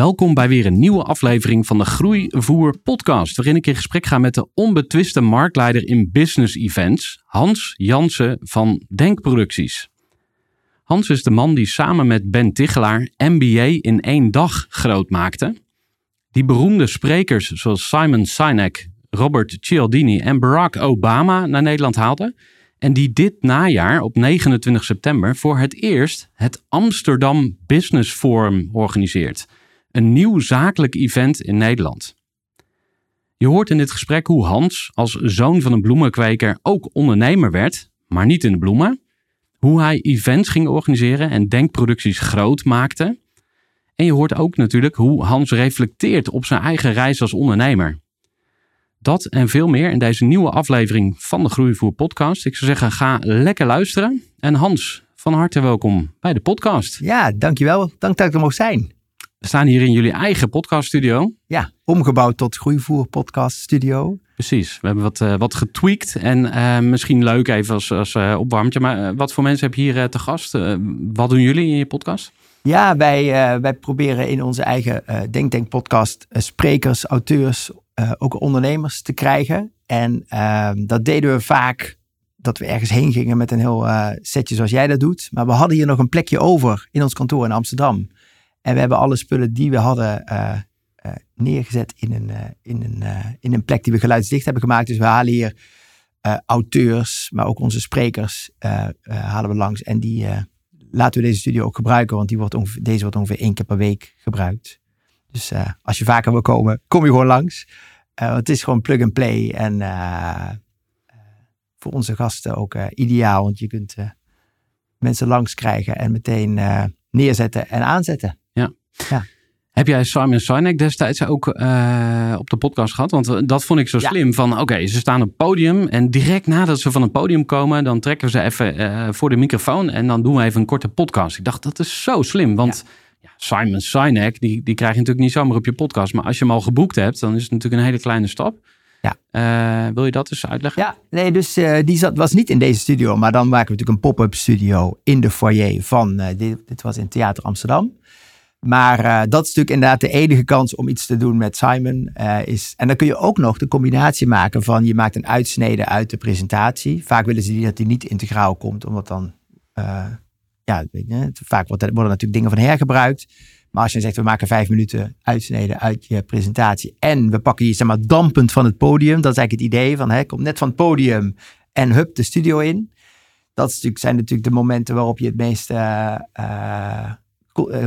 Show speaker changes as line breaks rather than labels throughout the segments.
Welkom bij weer een nieuwe aflevering van de Groeivoer podcast, waarin ik in gesprek ga met de onbetwiste marktleider in business events, Hans Jansen van Denkproducties. Hans is de man die samen met Ben Tichelaar MBA in één dag groot maakte. Die beroemde sprekers zoals Simon Sinek, Robert Cialdini en Barack Obama naar Nederland haalde. En die dit najaar op 29 september voor het eerst het Amsterdam Business Forum organiseert. Een nieuw zakelijk event in Nederland. Je hoort in dit gesprek hoe Hans als zoon van een bloemenkweker ook ondernemer werd, maar niet in de bloemen. Hoe hij events ging organiseren en denkproducties groot maakte. En je hoort ook natuurlijk hoe Hans reflecteert op zijn eigen reis als ondernemer. Dat en veel meer in deze nieuwe aflevering van de Groeivoer podcast. Ik zou zeggen, ga lekker luisteren. En Hans, van harte welkom bij de podcast.
Ja, dankjewel. Dank dat ik er mocht zijn.
We staan hier in jullie eigen podcaststudio.
Ja, omgebouwd tot Groeivoer Podcast Studio.
Precies, we hebben wat, uh, wat getweakt en uh, misschien leuk even als, als uh, opwarmtje. Maar wat voor mensen heb je hier te gast? wat doen jullie in je podcast?
Ja, wij, wij proberen in onze eigen Denk Denk podcast sprekers, auteurs, ook ondernemers te krijgen. En ehm, dat deden we vaak dat we ergens heen gingen met een heel setje zoals jij dat doet. Maar we hadden hier nog een plekje over in ons kantoor in Amsterdam. En we hebben alle spullen die we hadden uh, uh, neergezet in een, uh, in, een, in een plek die we geluidsdicht hebben gemaakt. Dus we halen hier auteurs, maar ook onze sprekers halen we langs. En die laten we deze studio ook gebruiken, want die wordt deze wordt ongeveer één keer per week gebruikt. Dus als je vaker wil komen, kom je gewoon langs. het is gewoon plug and play en voor onze gasten ook ideaal, want je kunt mensen langs krijgen en meteen neerzetten en aanzetten.
Ja. Heb jij Simon Sinek destijds ook uh, op de podcast gehad? Want dat vond ik zo slim. Van oké, ze staan op het podium. En direct nadat ze van het podium komen, dan trekken we ze even uh, voor de microfoon. En dan doen we even een korte podcast. Ik dacht, dat is zo slim. Want ja. Simon Sinek, die, die krijg je natuurlijk niet zomaar op je podcast. Maar als je hem al geboekt hebt, dan is het natuurlijk een hele kleine stap. Ja. Uh, wil je dat eens uitleggen?
Ja, nee, dus uh, die zat, was niet in deze studio, maar dan maken we natuurlijk een pop-up studio in de foyer van, uh, dit, dit, was in Theater Amsterdam. Maar uh, dat is natuurlijk inderdaad de enige kans om iets te doen met Simon. Uh, is, en dan kun je ook nog de combinatie maken van je maakt een uitsnede uit de presentatie. Vaak willen ze dat die niet integraal komt, omdat dan, uh, ja, vaak worden, natuurlijk dingen van hergebruikt. Maar als je zegt, we maken vijf minuten uitsneden uit je presentatie en we pakken je zeg maar dampend van het podium. Dat is eigenlijk het idee van, kom net van het podium en hup de studio in. Dat zijn natuurlijk de momenten waarop je het meest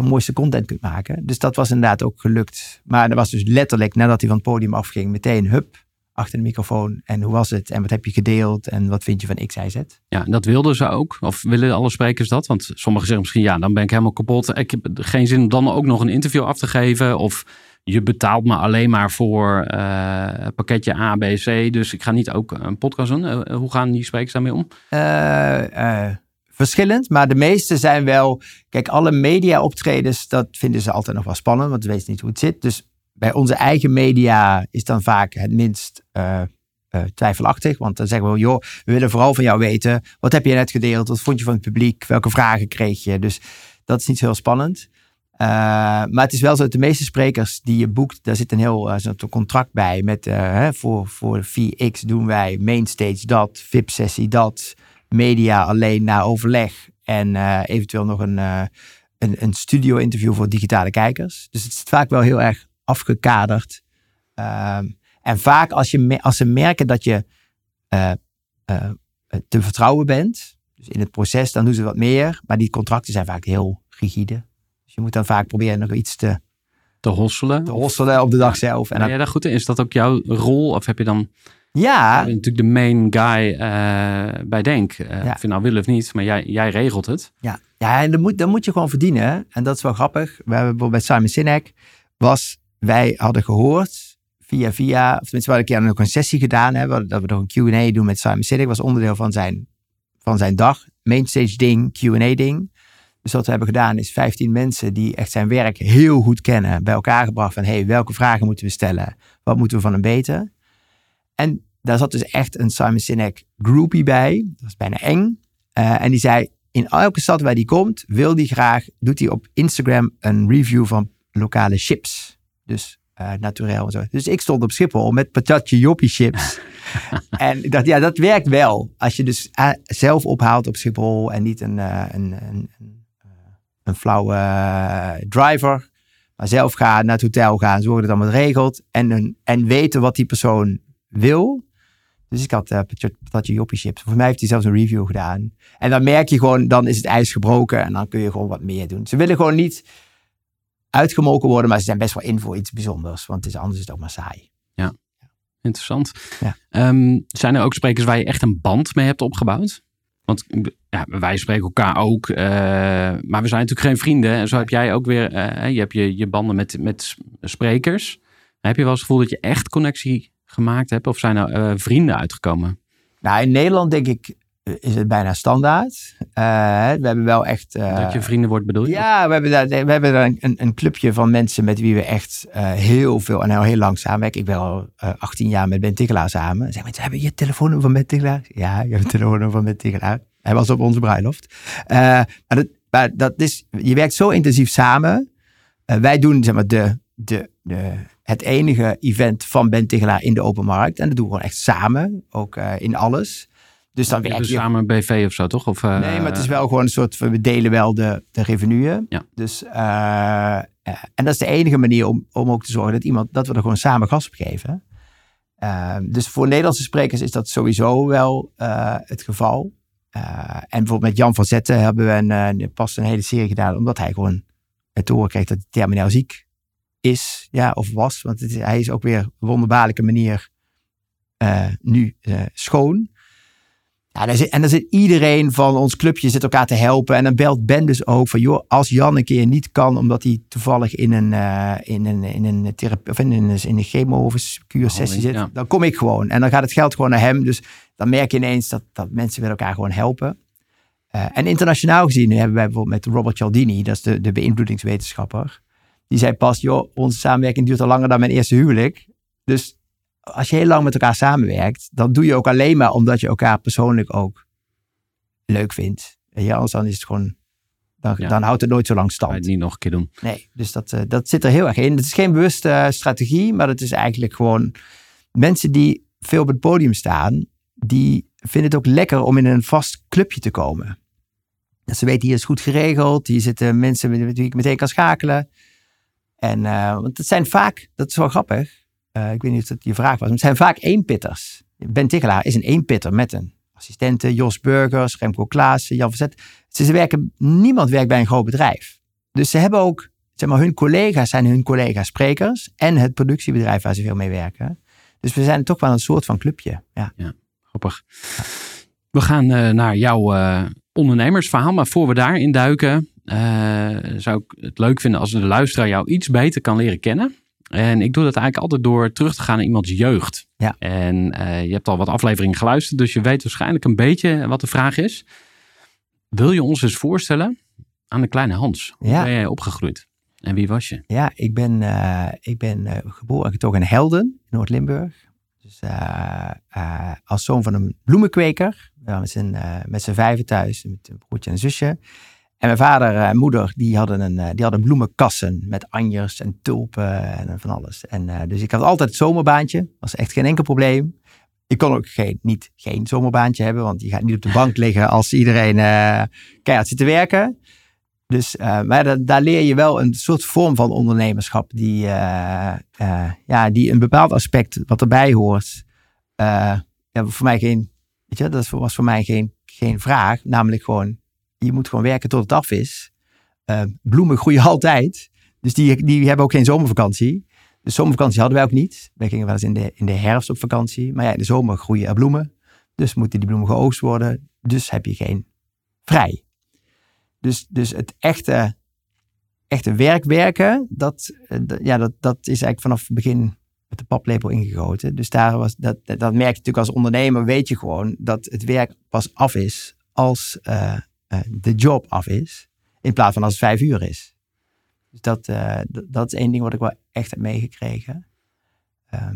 mooiste content kunt maken. Dus dat was inderdaad ook gelukt. Maar dat was dus letterlijk nadat hij van het podium afging, meteen hup, achter de microfoon. En hoe was het? En wat heb je gedeeld? En wat vind je van X, Y, Z?
Ja, dat wilden ze ook. Of willen alle sprekers dat? Want sommigen zeggen misschien, ja, dan ben ik helemaal kapot. Ik heb geen zin om dan ook nog een interview af te geven. Of je betaalt me alleen maar voor uh, pakketje A, B, C. Dus ik ga niet ook een podcast doen. Uh, hoe gaan die sprekers daarmee om?
Verschillend, maar de meeste zijn wel. Kijk, alle media-optredens, dat vinden ze altijd nog wel spannend, want ze weten niet hoe het zit. Dus bij onze eigen media is dan vaak het minst eh, eh, twijfelachtig. Want dan zeggen we, joh, we willen vooral van jou weten. Wat heb je net gedeeld? Wat vond je van het publiek? Welke vragen kreeg je? Dus dat is niet zo heel spannend. Uh, maar het is wel zo dat de meeste sprekers die je boekt, daar zit een heel zo'n contract bij. Met hè, voor, voor VX doen wij mainstage dat, VIP-sessie dat, media alleen na overleg. En eventueel nog een, een, een studio-interview voor digitale kijkers. Dus het is vaak wel heel erg afgekaderd. Ehm, en vaak als, je, als ze merken dat je uh, te vertrouwen bent, dus in het proces, dan doen ze wat meer. Maar die contracten zijn vaak heel rigide. Dus je moet dan vaak proberen nog iets te,
te hosselen.
Te hosselen op de dag zelf.
En ben jij daar goed in? Is dat ook jouw rol? Of heb je dan...
Ja.
Je natuurlijk de main guy uh, bij Denk. Uh, ja. Of je nou wil of niet, maar jij, jij regelt het.
Ja, ja en dan moet, dan moet je gewoon verdienen. En dat is wel grappig. We hebben bijvoorbeeld bij Simon Sinek was wij hadden gehoord via via, of tenminste we hadden een keer een sessie gedaan, hè, dat we nog een Q&A doen met Simon Sinek, was onderdeel van zijn, van zijn dag, mainstage ding, Q&A ding. Dus wat we hebben gedaan is 15 mensen die echt zijn werk heel goed kennen, bij elkaar gebracht van, hey, welke vragen moeten we stellen? Wat moeten we van hem weten? En daar zat dus echt een Simon Sinek groupie bij, dat was bijna eng. Uh, en die zei, in elke stad waar die komt, wil die graag, doet hij op Instagram een review van lokale chips. Dus uh, naturel en zo. Dus ik stond op Schiphol met patatje joppie chips. en ik dacht, ja, dat werkt wel. Als je dus uh, zelf ophaalt op Schiphol en niet een, uh, een, een, een, een flauwe driver. Maar zelf gaan naar het hotel gaan, zorgen dat het allemaal regelt. En, een, en weten wat die persoon wil. Dus ik had uh, patatje joppie chips. Voor mij heeft hij zelfs een review gedaan. En dan merk je gewoon, dan is het ijs gebroken. En dan kun je gewoon wat meer doen. Ze willen gewoon niet uitgemolken worden, maar ze zijn best wel in voor iets bijzonders. Want het is, anders is het ook maar saai.
Ja, interessant. Ja. Um, zijn er ook sprekers waar je echt een band mee hebt opgebouwd? Want ja, wij spreken elkaar ook, uh, maar we zijn natuurlijk geen vrienden. En zo heb jij ook weer, uh, je hebt je, je banden met, met sprekers. Heb je wel eens het gevoel dat je echt connectie gemaakt hebt? Of zijn er uh, vrienden uitgekomen?
Nou, in Nederland denk ik is het bijna standaard. Uh, we hebben wel echt... Uh,
dat je vrienden wordt bedoel je?
Ja, we hebben daar, we hebben daar een, een clubje van mensen met wie we echt uh, heel veel en heel, heel lang samenwerken. Ik ben al 18 jaar met Ben samen. Zeg mensen, hebben je telefoonnummer van Ben? Ja, ik heb een telefoonnummer van Ben. Hij was op onze bruiloft. maar, dat, maar dat is, je werkt zo intensief samen. wij doen zeg maar de, de, de, het enige event van Ben Tichelaar in de open markt. En dat doen we gewoon echt samen, ook in alles. Dus dan werk
je... samen een BV of zo, toch? Of, uh,
nee, maar het is wel gewoon een soort... We delen wel de, de revenuen.
Ja.
Dus, uh, en dat is de enige manier om, om ook te zorgen dat, iemand, dat we er gewoon samen gas op geven. Dus voor Nederlandse sprekers is dat sowieso wel het geval. en bijvoorbeeld met Jan van Zetten hebben we een, pas een hele serie gedaan... omdat hij gewoon het te horen kreeg dat hij terminaal ziek is. Ja, of was. Want het is, hij is ook weer op een wonderbaarlijke manier nu schoon... Ja, daar zit, en dan zit iedereen van ons clubje zit elkaar te helpen. En dan belt Ben dus ook van, joh, als Jan een keer niet kan, omdat hij toevallig in een, uh, in een, in een therapie, of in een, in een chemo- of kuursessie zit, ja. dan kom ik gewoon. En dan gaat het geld gewoon naar hem. Dus dan merk je ineens dat, dat mensen willen elkaar gewoon helpen. Uh, en internationaal gezien hebben wij bijvoorbeeld met Robert Cialdini, dat is de, de beïnvloedingswetenschapper. Die zei pas, joh, onze samenwerking duurt al langer dan mijn eerste huwelijk. Dus als je heel lang met elkaar samenwerkt, dan doe je ook alleen maar omdat je elkaar persoonlijk ook leuk vindt. Ja, anders dan is het gewoon, dan, ja. dan houdt het nooit zo lang stand.
Ga het niet nog een keer doen.
Nee, dus dat, uh, dat zit er heel erg in. Het is geen bewuste uh, strategie, maar het is eigenlijk gewoon mensen die veel op het podium staan, die vinden het ook lekker om in een vast clubje te komen. Dat ze weten, hier is goed geregeld, hier zitten mensen met wie ik meteen kan schakelen. En uh, want het zijn vaak, dat is wel grappig, uh, ik weet niet of dat je vraag was. Maar het zijn vaak eenpitters. Ben Tichelaar is een eenpitter met een assistente. Jos Burgers, Remco Klaassen, Jan Verzet. Ze, werken, niemand werkt bij een groot bedrijf. Dus ze hebben ook, zeg maar, hun collega's zijn hun collega sprekers. En het productiebedrijf waar ze veel mee werken. Dus we zijn toch wel een soort van clubje. Ja,
ja grappig. We gaan uh, naar jouw ondernemersverhaal. Maar voor we daarin duiken, zou ik het leuk vinden als de luisteraar jou iets beter kan leren kennen. En ik doe dat eigenlijk altijd door terug te gaan naar iemands jeugd.
Ja.
En uh, je hebt al wat afleveringen geluisterd, dus je weet waarschijnlijk een beetje wat de vraag is. Wil je ons eens voorstellen aan de kleine Hans? Hoe
ja.
ben jij opgegroeid? En wie was je?
Ja, ik ben, eh, ik ben eh, geboren en getogen in Helden, Noord-Limburg. Dus eh, eh, als zoon van een bloemenkweker. Met z'n eh, met z'n vijven thuis, met een broertje en een zusje. En mijn vader en moeder, die hadden, een, eh, die hadden bloemenkassen met anjers en tulpen en van alles. En, eh, dus ik had altijd het zomerbaantje. was echt geen enkel probleem. Ik kon ook geen, niet geen zomerbaantje hebben, want je gaat niet op de bank liggen als iedereen eh, keihard zit te werken. Dus, eh, maar da- daar leer je wel een soort vorm van ondernemerschap die, eh, eh, ja, die een bepaald aspect wat erbij hoort. eh, ja, voor mij geen, dat was voor mij geen, geen vraag. Namelijk gewoon, je moet gewoon werken tot het af is. Eh, bloemen groeien altijd. Dus die, die hebben ook geen zomervakantie. De zomervakantie hadden wij ook niet. Wij gingen wel eens in de, in de herfst op vakantie. Maar ja, in de zomer groeien er bloemen. Dus moeten die bloemen geoogst worden. Dus heb je geen vrij. Dus, dus het echte, echte werk werken, dat, eh, ja, dat, dat is eigenlijk vanaf het begin met de paplepel ingegoten. Dus daar was, dat, dat merk je natuurlijk als ondernemer, weet je gewoon dat het werk pas af is als eh, de job af is. In plaats van als het vijf uur is. Dus dat, eh, dat, is één ding wat ik wel echt heb meegekregen. Ehm,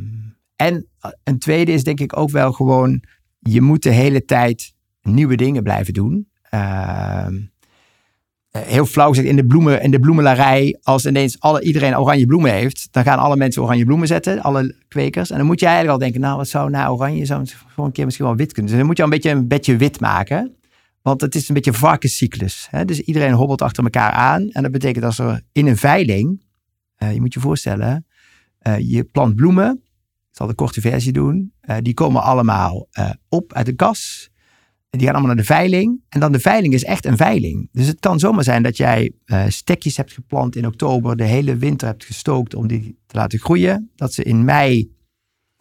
en eh, een tweede is denk ik ook wel gewoon, je moet de hele tijd nieuwe dingen blijven doen. Ehm, eh, heel flauw gezegd, in de, bloemen, in de bloemelarij, als ineens alle, iedereen oranje bloemen heeft, dan gaan alle mensen oranje bloemen zetten, alle kwekers. En dan moet je eigenlijk al denken, nou, wat zou na oranje, zou voor een keer misschien wel wit kunnen. Dus dan moet je al een beetje een bedje wit maken. Want het is een beetje een varkenscyclus. Hè? Dus iedereen hobbelt achter elkaar aan. En dat betekent als er in een veiling, eh, je moet je voorstellen, eh, je plant bloemen. Ik zal de korte versie doen. Eh, die komen allemaal op uit de kas. Die gaan allemaal naar de veiling. En dan de veiling is echt een veiling. Dus het kan zomaar zijn dat jij stekjes hebt geplant in oktober. De hele winter hebt gestookt om die te laten groeien. Dat ze in mei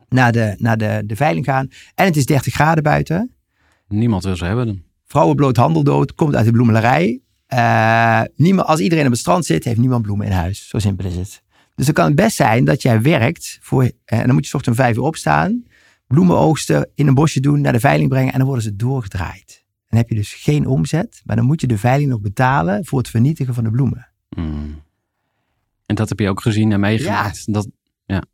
naar de, naar de, de veiling gaan. En het is 30 graden buiten.
Niemand wil ze hebben dan.
Vrouwenbloot handeldood komt uit de bloemelarij. Eh, niemand, als iedereen op het strand zit, heeft niemand bloemen in huis. Zo simpel is het. Dus dan kan het best zijn dat jij werkt voor, eh, en dan moet je 's ochtends om vijf uur opstaan, bloemen oogsten, in een bosje doen, naar de veiling brengen en dan worden ze doorgedraaid. Dan heb je dus geen omzet, maar dan moet je de veiling nog betalen voor het vernietigen van de bloemen.
Mm. En dat heb je ook gezien en meegemaakt. Dat,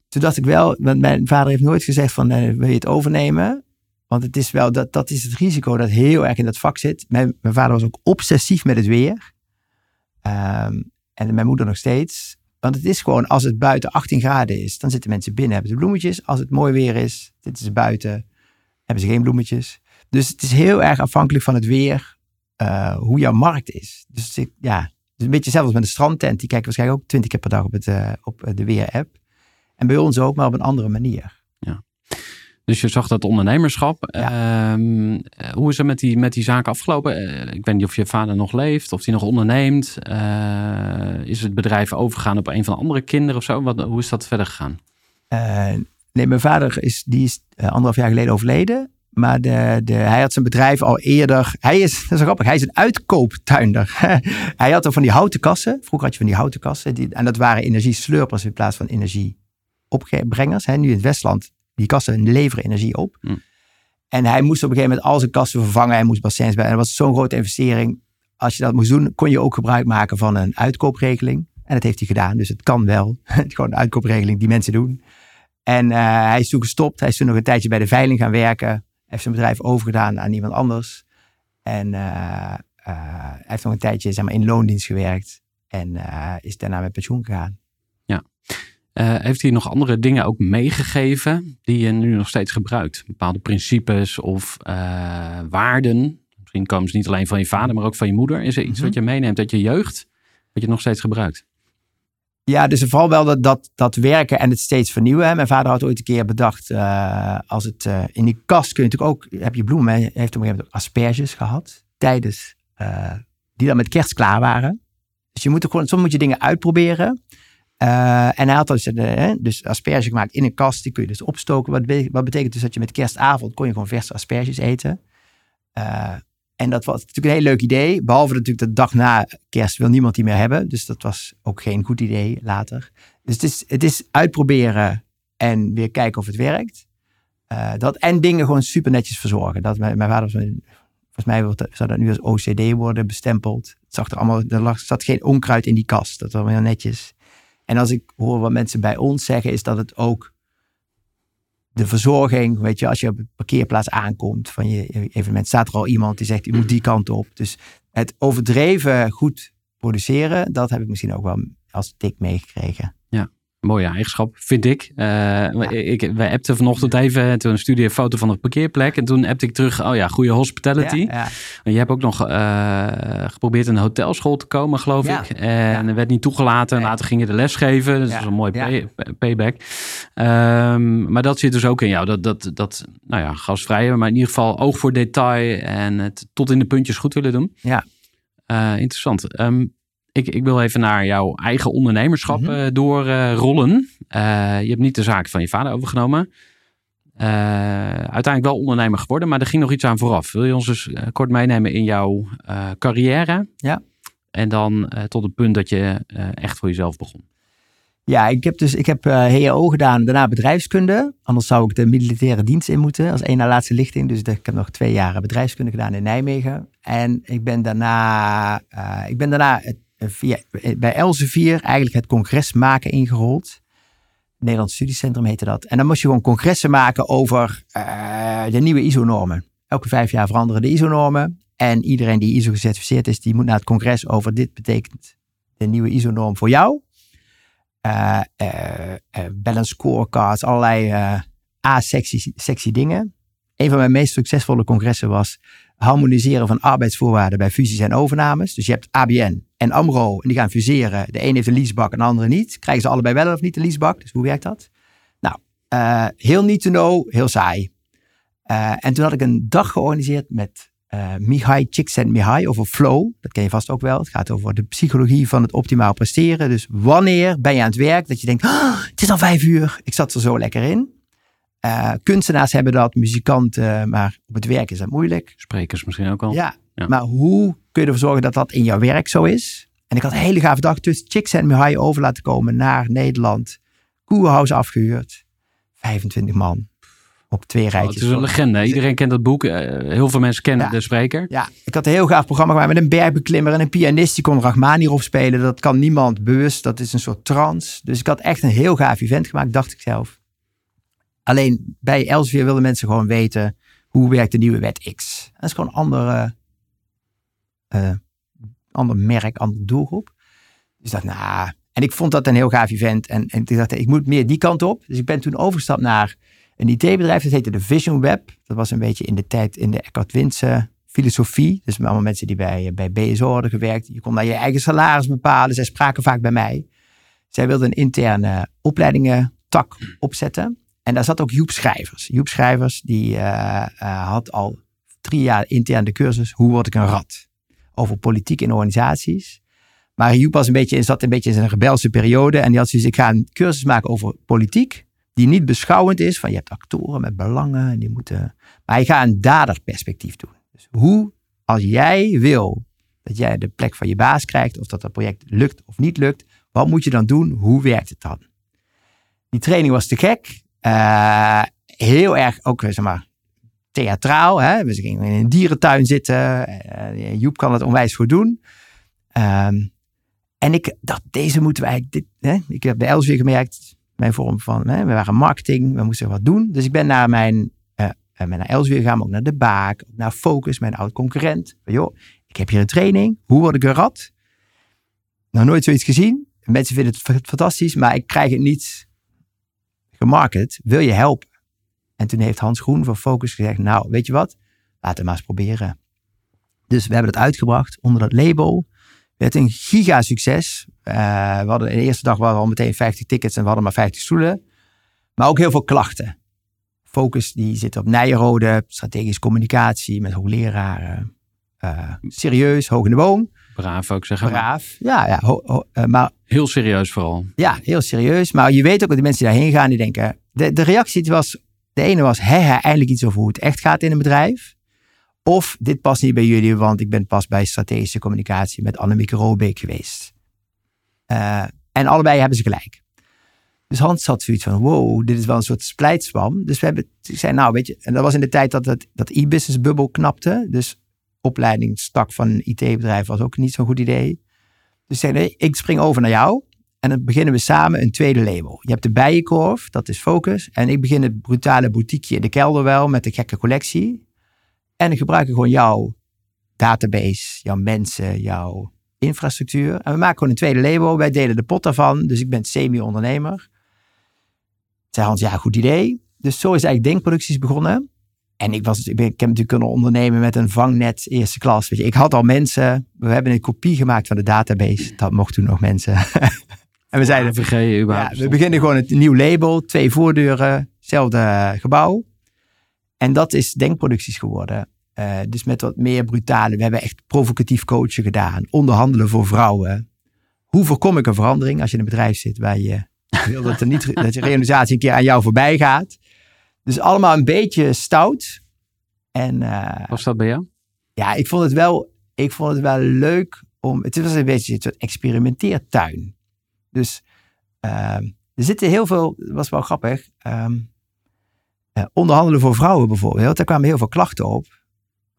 Toen dacht ik wel, want mijn vader heeft nooit gezegd van eh, wil je het overnemen? Want het is wel, dat, dat is het risico dat heel erg in dat vak zit. Mijn, mijn vader was ook obsessief met het weer. Ehm, en mijn moeder nog steeds. Want het is gewoon, als het buiten 18 graden is, dan zitten mensen binnen, hebben ze bloemetjes. Als het mooi weer is, zitten ze buiten, hebben ze geen bloemetjes. Dus het is heel erg afhankelijk van het weer, eh, hoe jouw markt is. Dus ik, ja, het is een beetje zelfs als met een strandtent. Die kijken waarschijnlijk ook 20 keer per dag op, het, eh, op de weer-app. En bij ons ook, maar op een andere manier.
Dus je zag dat ondernemerschap. Ehm, eh, hoe is het met die, met die zaak afgelopen? Eh, ik weet niet of je vader nog leeft, of hij nog onderneemt. Eh, is het bedrijf overgegaan op een van de andere kinderen of zo? Wat, hoe is dat verder gegaan?
Nee, mijn vader is, die is anderhalf jaar geleden overleden. Maar de, de, hij had zijn bedrijf al eerder. Hij is, dat is grappig, hij is een uitkooptuinder. hij had er van die houten kassen. Vroeger had je van die houten kassen. Die, en dat waren energieslurpers in plaats van energieopbrengers. Hè. Nu in het Westland, die kassen leveren energie op.
Hm.
En hij moest op een gegeven moment al zijn kassen vervangen. Hij moest bassins bij. En dat was zo'n grote investering. Als je dat moest doen, kon je ook gebruik maken van een uitkoopregeling. En dat heeft hij gedaan. Dus het kan wel. Gewoon een uitkoopregeling die mensen doen. En eh, hij is toen gestopt. Hij is toen nog een tijdje bij de veiling gaan werken. Heeft zijn bedrijf overgedaan aan iemand anders. En eh, eh, hij heeft nog een tijdje zeg maar, in loondienst gewerkt. En is daarna met pensioen gegaan.
Eh, heeft hij nog andere dingen ook meegegeven die je nu nog steeds gebruikt? Bepaalde principes of eh, waarden? Misschien komen ze niet alleen van je vader, maar ook van je moeder. Is er iets
Mhm.
wat je meeneemt uit je jeugd, wat je nog steeds gebruikt?
Ja, dus vooral wel dat, dat, dat werken en het steeds vernieuwen. hè. Mijn vader had ooit een keer bedacht, eh, als het in die kast kun je natuurlijk ook, heb je bloemen, hij heeft op een gegeven moment ook asperges gehad. Tijdens, die dan met kerst klaar waren. Dus je moet er gewoon, soms moet je dingen uitproberen. Eh, en hij had dus, hè, dus asperges gemaakt in een kast, die kun je dus opstoken. Wat, wat betekent dus dat je met kerstavond kon je gewoon verse asperges eten. Eh, en dat was natuurlijk een heel leuk idee. Behalve natuurlijk de dag na kerst wil niemand die meer hebben. Dus dat was ook geen goed idee later. Dus het is, het is uitproberen en weer kijken of het werkt. Dat, en dingen gewoon super netjes verzorgen. Dat mijn, vader, volgens mij zou dat nu als OCD worden bestempeld. Zag er allemaal, er lag, zat geen onkruid in die kast. Dat was heel netjes. En als ik hoor wat mensen bij ons zeggen, is dat het ook de verzorging, weet je, als je op de parkeerplaats aankomt van je evenement, staat er al iemand die zegt, je moet die kant op. Dus het overdreven goed produceren, dat heb ik misschien ook wel als tik meegekregen.
Mooie eigenschap, vind ik. Uh, ik wij appten vanochtend even, toen stuurde een foto van de parkeerplek. En toen appte ik terug, oh ja, goede hospitality. Ja, ja. Je hebt ook nog uh, geprobeerd in een hotelschool te komen, geloof ik. En er werd niet toegelaten. En later ging je de les geven. Dus dat is een mooi pay, payback. Um, maar dat zit dus ook in jou. Dat, dat, dat nou ja, gastvrije, maar in ieder geval oog voor detail. En het tot in de puntjes goed willen doen.
Ja.
Uh, interessant. Um, ik, ik wil even naar jouw eigen ondernemerschap mm -hmm. doorrollen. Uh, je hebt niet de zaak van je vader overgenomen. Uh, uiteindelijk wel ondernemer geworden, maar er ging nog iets aan vooraf. Wil je ons dus kort meenemen in jouw carrière?
Ja.
En dan tot het punt dat je echt voor jezelf begon.
Ja, ik heb dus ik heb HEO gedaan, daarna bedrijfskunde. Anders zou ik de militaire dienst in moeten als één na laatste lichting. Dus ik heb nog twee jaar bedrijfskunde gedaan in Nijmegen. En ik ben daarna, ik ben daarna eh, via, eh, bij Elsevier eigenlijk het congres maken ingerold. Nederlands Studiecentrum heette dat. En dan moest je gewoon congressen maken over uh, de nieuwe ISO-normen. Elke vijf jaar veranderen de ISO-normen. En iedereen die ISO gecertificeerd is, die moet naar het congres over dit betekent de nieuwe ISO-norm voor jou. Uh, uh, balance scorecards, allerlei A-sexy dingen. Een van mijn meest succesvolle congressen was harmoniseren van arbeidsvoorwaarden bij fusies en overnames. Dus je hebt ABN en AMRO en die gaan fuseren. De een heeft een leasebak en de andere niet. Krijgen ze allebei wel of niet een leasebak? Dus hoe werkt dat? Nou, uh, heel niet to know, heel saai. Uh, en toen had ik een dag georganiseerd met uh, Mihai Csikszentmihalyi over flow. Dat ken je vast ook wel. Het gaat over de psychologie van het optimaal presteren. Dus wanneer ben je aan het werk dat je denkt, oh, het is al vijf uur. Ik zat er zo lekker in. Uh, kunstenaars hebben dat, muzikanten, maar op het werk is dat moeilijk.
Sprekers misschien ook al.
Ja, ja, maar hoe kun je ervoor zorgen dat dat in jouw werk zo is? En ik had een hele gave dag. Dus Chicks en Mihai over laten komen naar Nederland. Koerhuis afgehuurd. 25 man. Op twee rijtjes. Oh,
het is een legende. Iedereen kent dat boek. Uh, heel veel mensen kennen de spreker.
Ja, ik had een heel gaaf programma gemaakt met een bergbeklimmer en een pianist. Die kon Rachmaninoff spelen. Dat kan niemand bewust. Dat is een soort trance. Dus ik had echt een heel gaaf event gemaakt, dacht ik zelf. Alleen bij Elsevier wilden mensen gewoon weten hoe werkt de nieuwe wet X. Dat is gewoon een andere, uh, ander merk, andere doelgroep. Dus dacht, nou, en ik vond dat een heel gaaf event. En, en ik dacht, ik moet meer die kant op. Dus ik ben toen overgestapt naar een IT-bedrijf. Dat heette de Vision Web. Dat was een beetje in de tijd in de Eckhart Winse filosofie. Dus met allemaal mensen die bij, bij BSO hadden gewerkt. Je kon daar je eigen salaris bepalen. Zij spraken vaak bij mij. Zij wilden een interne opleidingen tak opzetten. En daar zat ook Joep Schrijvers. Joep Schrijvers die uh, uh, had al drie jaar intern de cursus Hoe word ik een rat? Over politiek in organisaties. Maar Joep was een beetje, zat een beetje in zijn rebelse periode. En die had zoiets, ik ga een cursus maken over politiek. Die niet beschouwend is, van je hebt actoren met belangen. En die moeten, maar je gaat een daderperspectief doen. Dus hoe, als jij wil dat jij de plek van je baas krijgt. Of dat dat project lukt of niet lukt. Wat moet je dan doen? Hoe werkt het dan? Die training was te gek. Uh, heel erg ook, zeg maar, theatraal. Hè? Gingen in een dierentuin zitten. Uh, Joep kan het onwijs voor doen. Um, en ik dacht, deze moeten wij dit, hè? Ik heb bij Elsevier gemerkt, mijn vorm van, hè? we waren marketing, we moesten wat doen. Dus ik ben naar mijn, uh, naar Elsevier gegaan, maar ook naar de Baak, naar Focus, mijn oud concurrent. Joh, ik heb hier een training, hoe word ik een rat? Nog nooit zoiets gezien. Mensen vinden het fantastisch, maar ik krijg het niet gemarket, wil je helpen? En toen heeft Hans Groen van Focus gezegd, nou, weet je wat? Laten we maar eens proberen. Dus we hebben het uitgebracht onder dat label. Het werd een giga succes. Uh, we hadden in de eerste dag waren al meteen 50 tickets en we hadden maar 50 stoelen. Maar ook heel veel klachten. Focus die zit op Nijenrode, strategische communicatie met hoogleraren. Uh, serieus, hoog in de boom.
Braaf ook zeggen.
Braaf, ja. ja uh, maar,
heel serieus vooral.
Ja, heel serieus. Maar je weet ook dat de mensen die daarheen gaan, die denken... De, de reactie was, de ene was, hè, hè, eindelijk iets over hoe het echt gaat in een bedrijf. Of, dit past niet bij jullie, want ik ben pas bij strategische communicatie met Annemieke Robeek geweest. Uh, en allebei hebben ze gelijk. Dus Hans had zoiets van, wow, dit is wel een soort splijtswam. Dus we hebben, ik zei, nou weet je, en dat was in de tijd dat het, dat e-business bubbel knapte. Dus opleidingstak van een IT-bedrijf was ook niet zo'n goed idee. Dus zei ik spring over naar jou. En dan beginnen we samen een tweede label. Je hebt de Bijenkorf, dat is Focus. En ik begin het brutale boutiqueje in de kelder wel met de gekke collectie. En ik gebruik gewoon jouw database, jouw mensen, jouw infrastructuur. En we maken gewoon een tweede label. Wij delen de pot daarvan. Dus ik ben semi-ondernemer. Zei Hans, ja, goed idee. Dus zo is eigenlijk Denkproducties begonnen. En ik, was, ik, ben, ik heb natuurlijk kunnen ondernemen met een vangnet eerste klas. Weet je. Ik had al mensen. We hebben een kopie gemaakt van de database. Dat mochten toen nog mensen. en we zeiden,
VG überhaupt.
ja, we beginnen gewoon het nieuw label. Twee voordeuren, hetzelfde gebouw. En dat is Denkproducties geworden. Eh, dus met wat meer brutale. We hebben echt provocatief coachen gedaan. Onderhandelen voor vrouwen. Hoe voorkom ik een verandering als je in een bedrijf zit waar je wil dat, er niet, dat je realisatie een keer aan jou voorbij gaat. Dus allemaal een beetje stout. En eh,
Was dat bij jou?
ja, ik vond het wel, ik vond het wel leuk om. Het was een beetje een soort experimenteertuin. Dus ehm, er zitten heel veel, dat was wel grappig. eh, onderhandelen voor vrouwen bijvoorbeeld. Daar kwamen heel veel klachten op.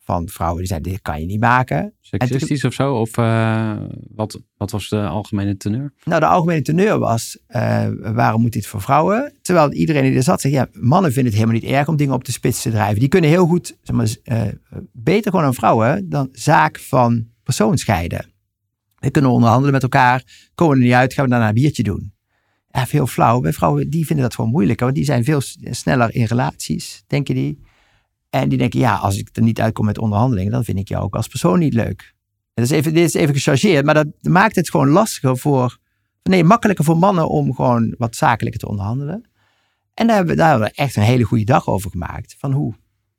Van vrouwen die zeiden: dit kan je niet maken.
Seksistisch of zo? Of eh, wat, wat was de algemene teneur?
Nou, de algemene teneur was: eh, waarom moet dit voor vrouwen? Terwijl iedereen die er zat zegt: ja, mannen vinden het helemaal niet erg om dingen op de spits te drijven. Die kunnen heel goed, zeg maar, eh, beter gewoon aan vrouwen dan zaak van persoon scheiden. We kunnen onderhandelen met elkaar, komen er niet uit, gaan we daarna een biertje doen. Ja, veel flauw. Bij vrouwen, die vinden dat gewoon moeilijker, want die zijn veel sneller in relaties, denken die. En die denken, ja, als ik er niet uitkom met onderhandelingen, dan vind ik jou ook als persoon niet leuk. Is even, dit is even gechargeerd, maar dat maakt het gewoon lastiger voor, nee, makkelijker voor mannen om gewoon wat zakelijker te onderhandelen. En daar hebben, we, daar hebben we echt een hele goede dag over gemaakt. Van hoe,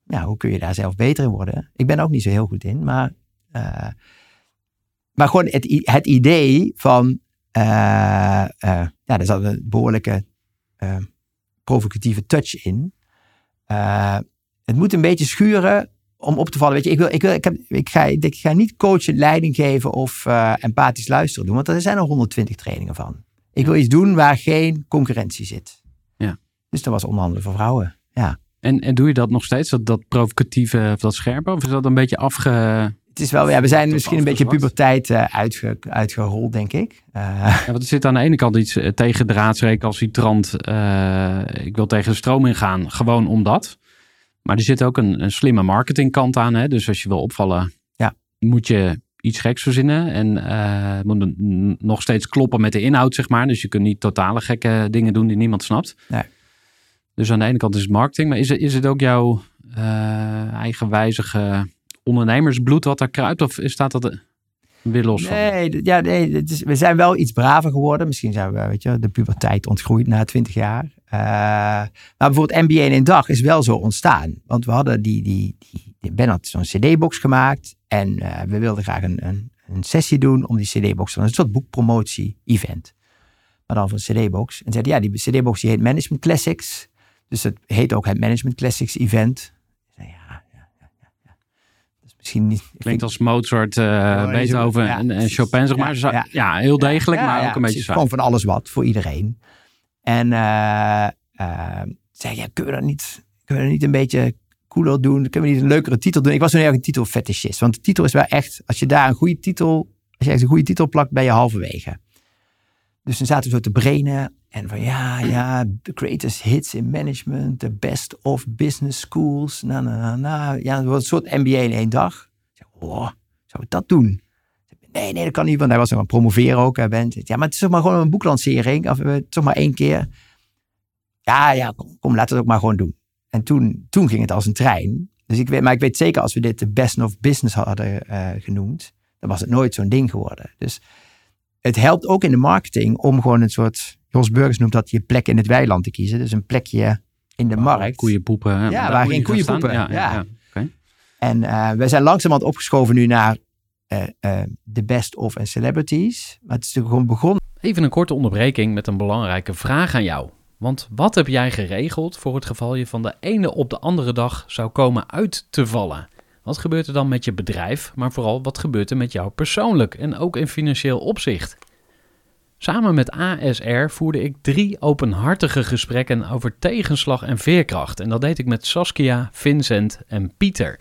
ja, hoe kun je daar zelf beter in worden? Ik ben ook niet zo heel goed in, maar, eh, maar gewoon het, het idee van, eh, ja, er zat een behoorlijke eh, provocatieve touch in. Het moet een beetje schuren om op te vallen. Weet je, ik, wil, ik, wil, ik, heb, ik, ga, ik ga niet coachen, leiding geven of eh, empathisch luisteren doen, want er zijn er 120 trainingen van. Ik wil iets doen waar geen concurrentie zit.
Ja.
Dus dat was onderhandelen voor vrouwen. Ja.
En, en doe je dat nog steeds, dat, dat provocatieve of dat scherpe? Of is dat een beetje afge...
Het is wel, ja, we zijn misschien een beetje puberteit eh, uitge, uitgerold, denk ik.
Ja, want er zit aan de ene kant iets tegen recalcitrant. eh ik wil tegen de stroom ingaan, gewoon omdat. Maar er zit ook een, een slimme marketingkant aan. Hè? Dus als je wil opvallen,
Ja.
moet je iets geks verzinnen. En eh, moet nog steeds kloppen met de inhoud, zeg maar. Dus je kunt niet totale gekke dingen doen die niemand snapt.
Nee.
Dus aan de ene kant is het marketing. Maar is het, is het ook jouw eh eigenwijzige ondernemersbloed wat daar kruipt? Of staat dat er weer los van?
nee, d- ja, nee het is, we zijn wel iets braver geworden. Misschien zijn we weet je, de puberteit ontgroeid na 20 jaar. Eh, maar bijvoorbeeld NBA in een dag is wel zo ontstaan. Want we hadden die, die, die, die Ben had zo'n CD-box gemaakt. En eh, we wilden graag een, een, een sessie doen om die CD-box te doen. Een soort boekpromotie-event. Maar dan voor een CD-box. En zeiden ja, die CD-box die heet Management Classics. Dus het heet ook het Management Classics Event. Ja, ja, ja, ja, ja. Dat is misschien niet.
Klinkt als Mozart, eh,
die
Beethoven
zo- ja,
en, en. Chopin, zeg maar.
Ja,
Zo- Ja,
ja.
heel degelijk,
Ja,
maar
ja,
ook een beetje saai.
Gewoon van alles wat voor iedereen. En eh eh, zei ja, kunnen we dat niet, kunnen we dat niet een beetje cooler doen? Kunnen we niet een leukere titel doen? Ik was toen heel erg een titelfetischist. Want de titel is wel echt, als je daar een goede titel, als je echt een goede titel plakt, ben je halverwege. Dus dan zaten we zo te brainen. En van ja, ja, the greatest hits in management, the best of business schools. Na, na, na, na. Ja, een soort MBA in één dag. Zei, oh, zou ik dat doen? Nee, nee, dat kan niet, want hij was nog aan het promoveren ook. Hè, Ben. Ja, maar het is toch maar gewoon een boeklancering. Of eh, toch maar één keer. Ja, ja, kom, kom laten we het ook maar gewoon doen. En toen, toen ging het als een trein. Dus ik weet, maar ik weet zeker als we dit de best of business hadden eh, genoemd, dan was het nooit zo'n ding geworden. Dus het helpt ook in de marketing om gewoon een soort, Jos Burgers noemt dat je plek in het weiland te kiezen. Dus een plekje in de markt.
Koeien poepen. hè, daar
waar geen koeien poepen,
Ja, ja,
ja.
ja.
En eh we zijn langzamerhand opgeschoven nu naar de best of en celebrities. Maar het is natuurlijk gewoon begonnen.
Even een korte onderbreking met een belangrijke vraag aan jou. Want wat heb jij geregeld voor het geval je van de ene op de andere dag zou komen uit te vallen? Wat gebeurt er dan met je bedrijf, maar vooral wat gebeurt er met jou persoonlijk en ook in financieel opzicht? Samen met ASR voerde ik drie openhartige gesprekken over tegenslag en veerkracht. En dat deed ik met Saskia, Vincent en Pieter.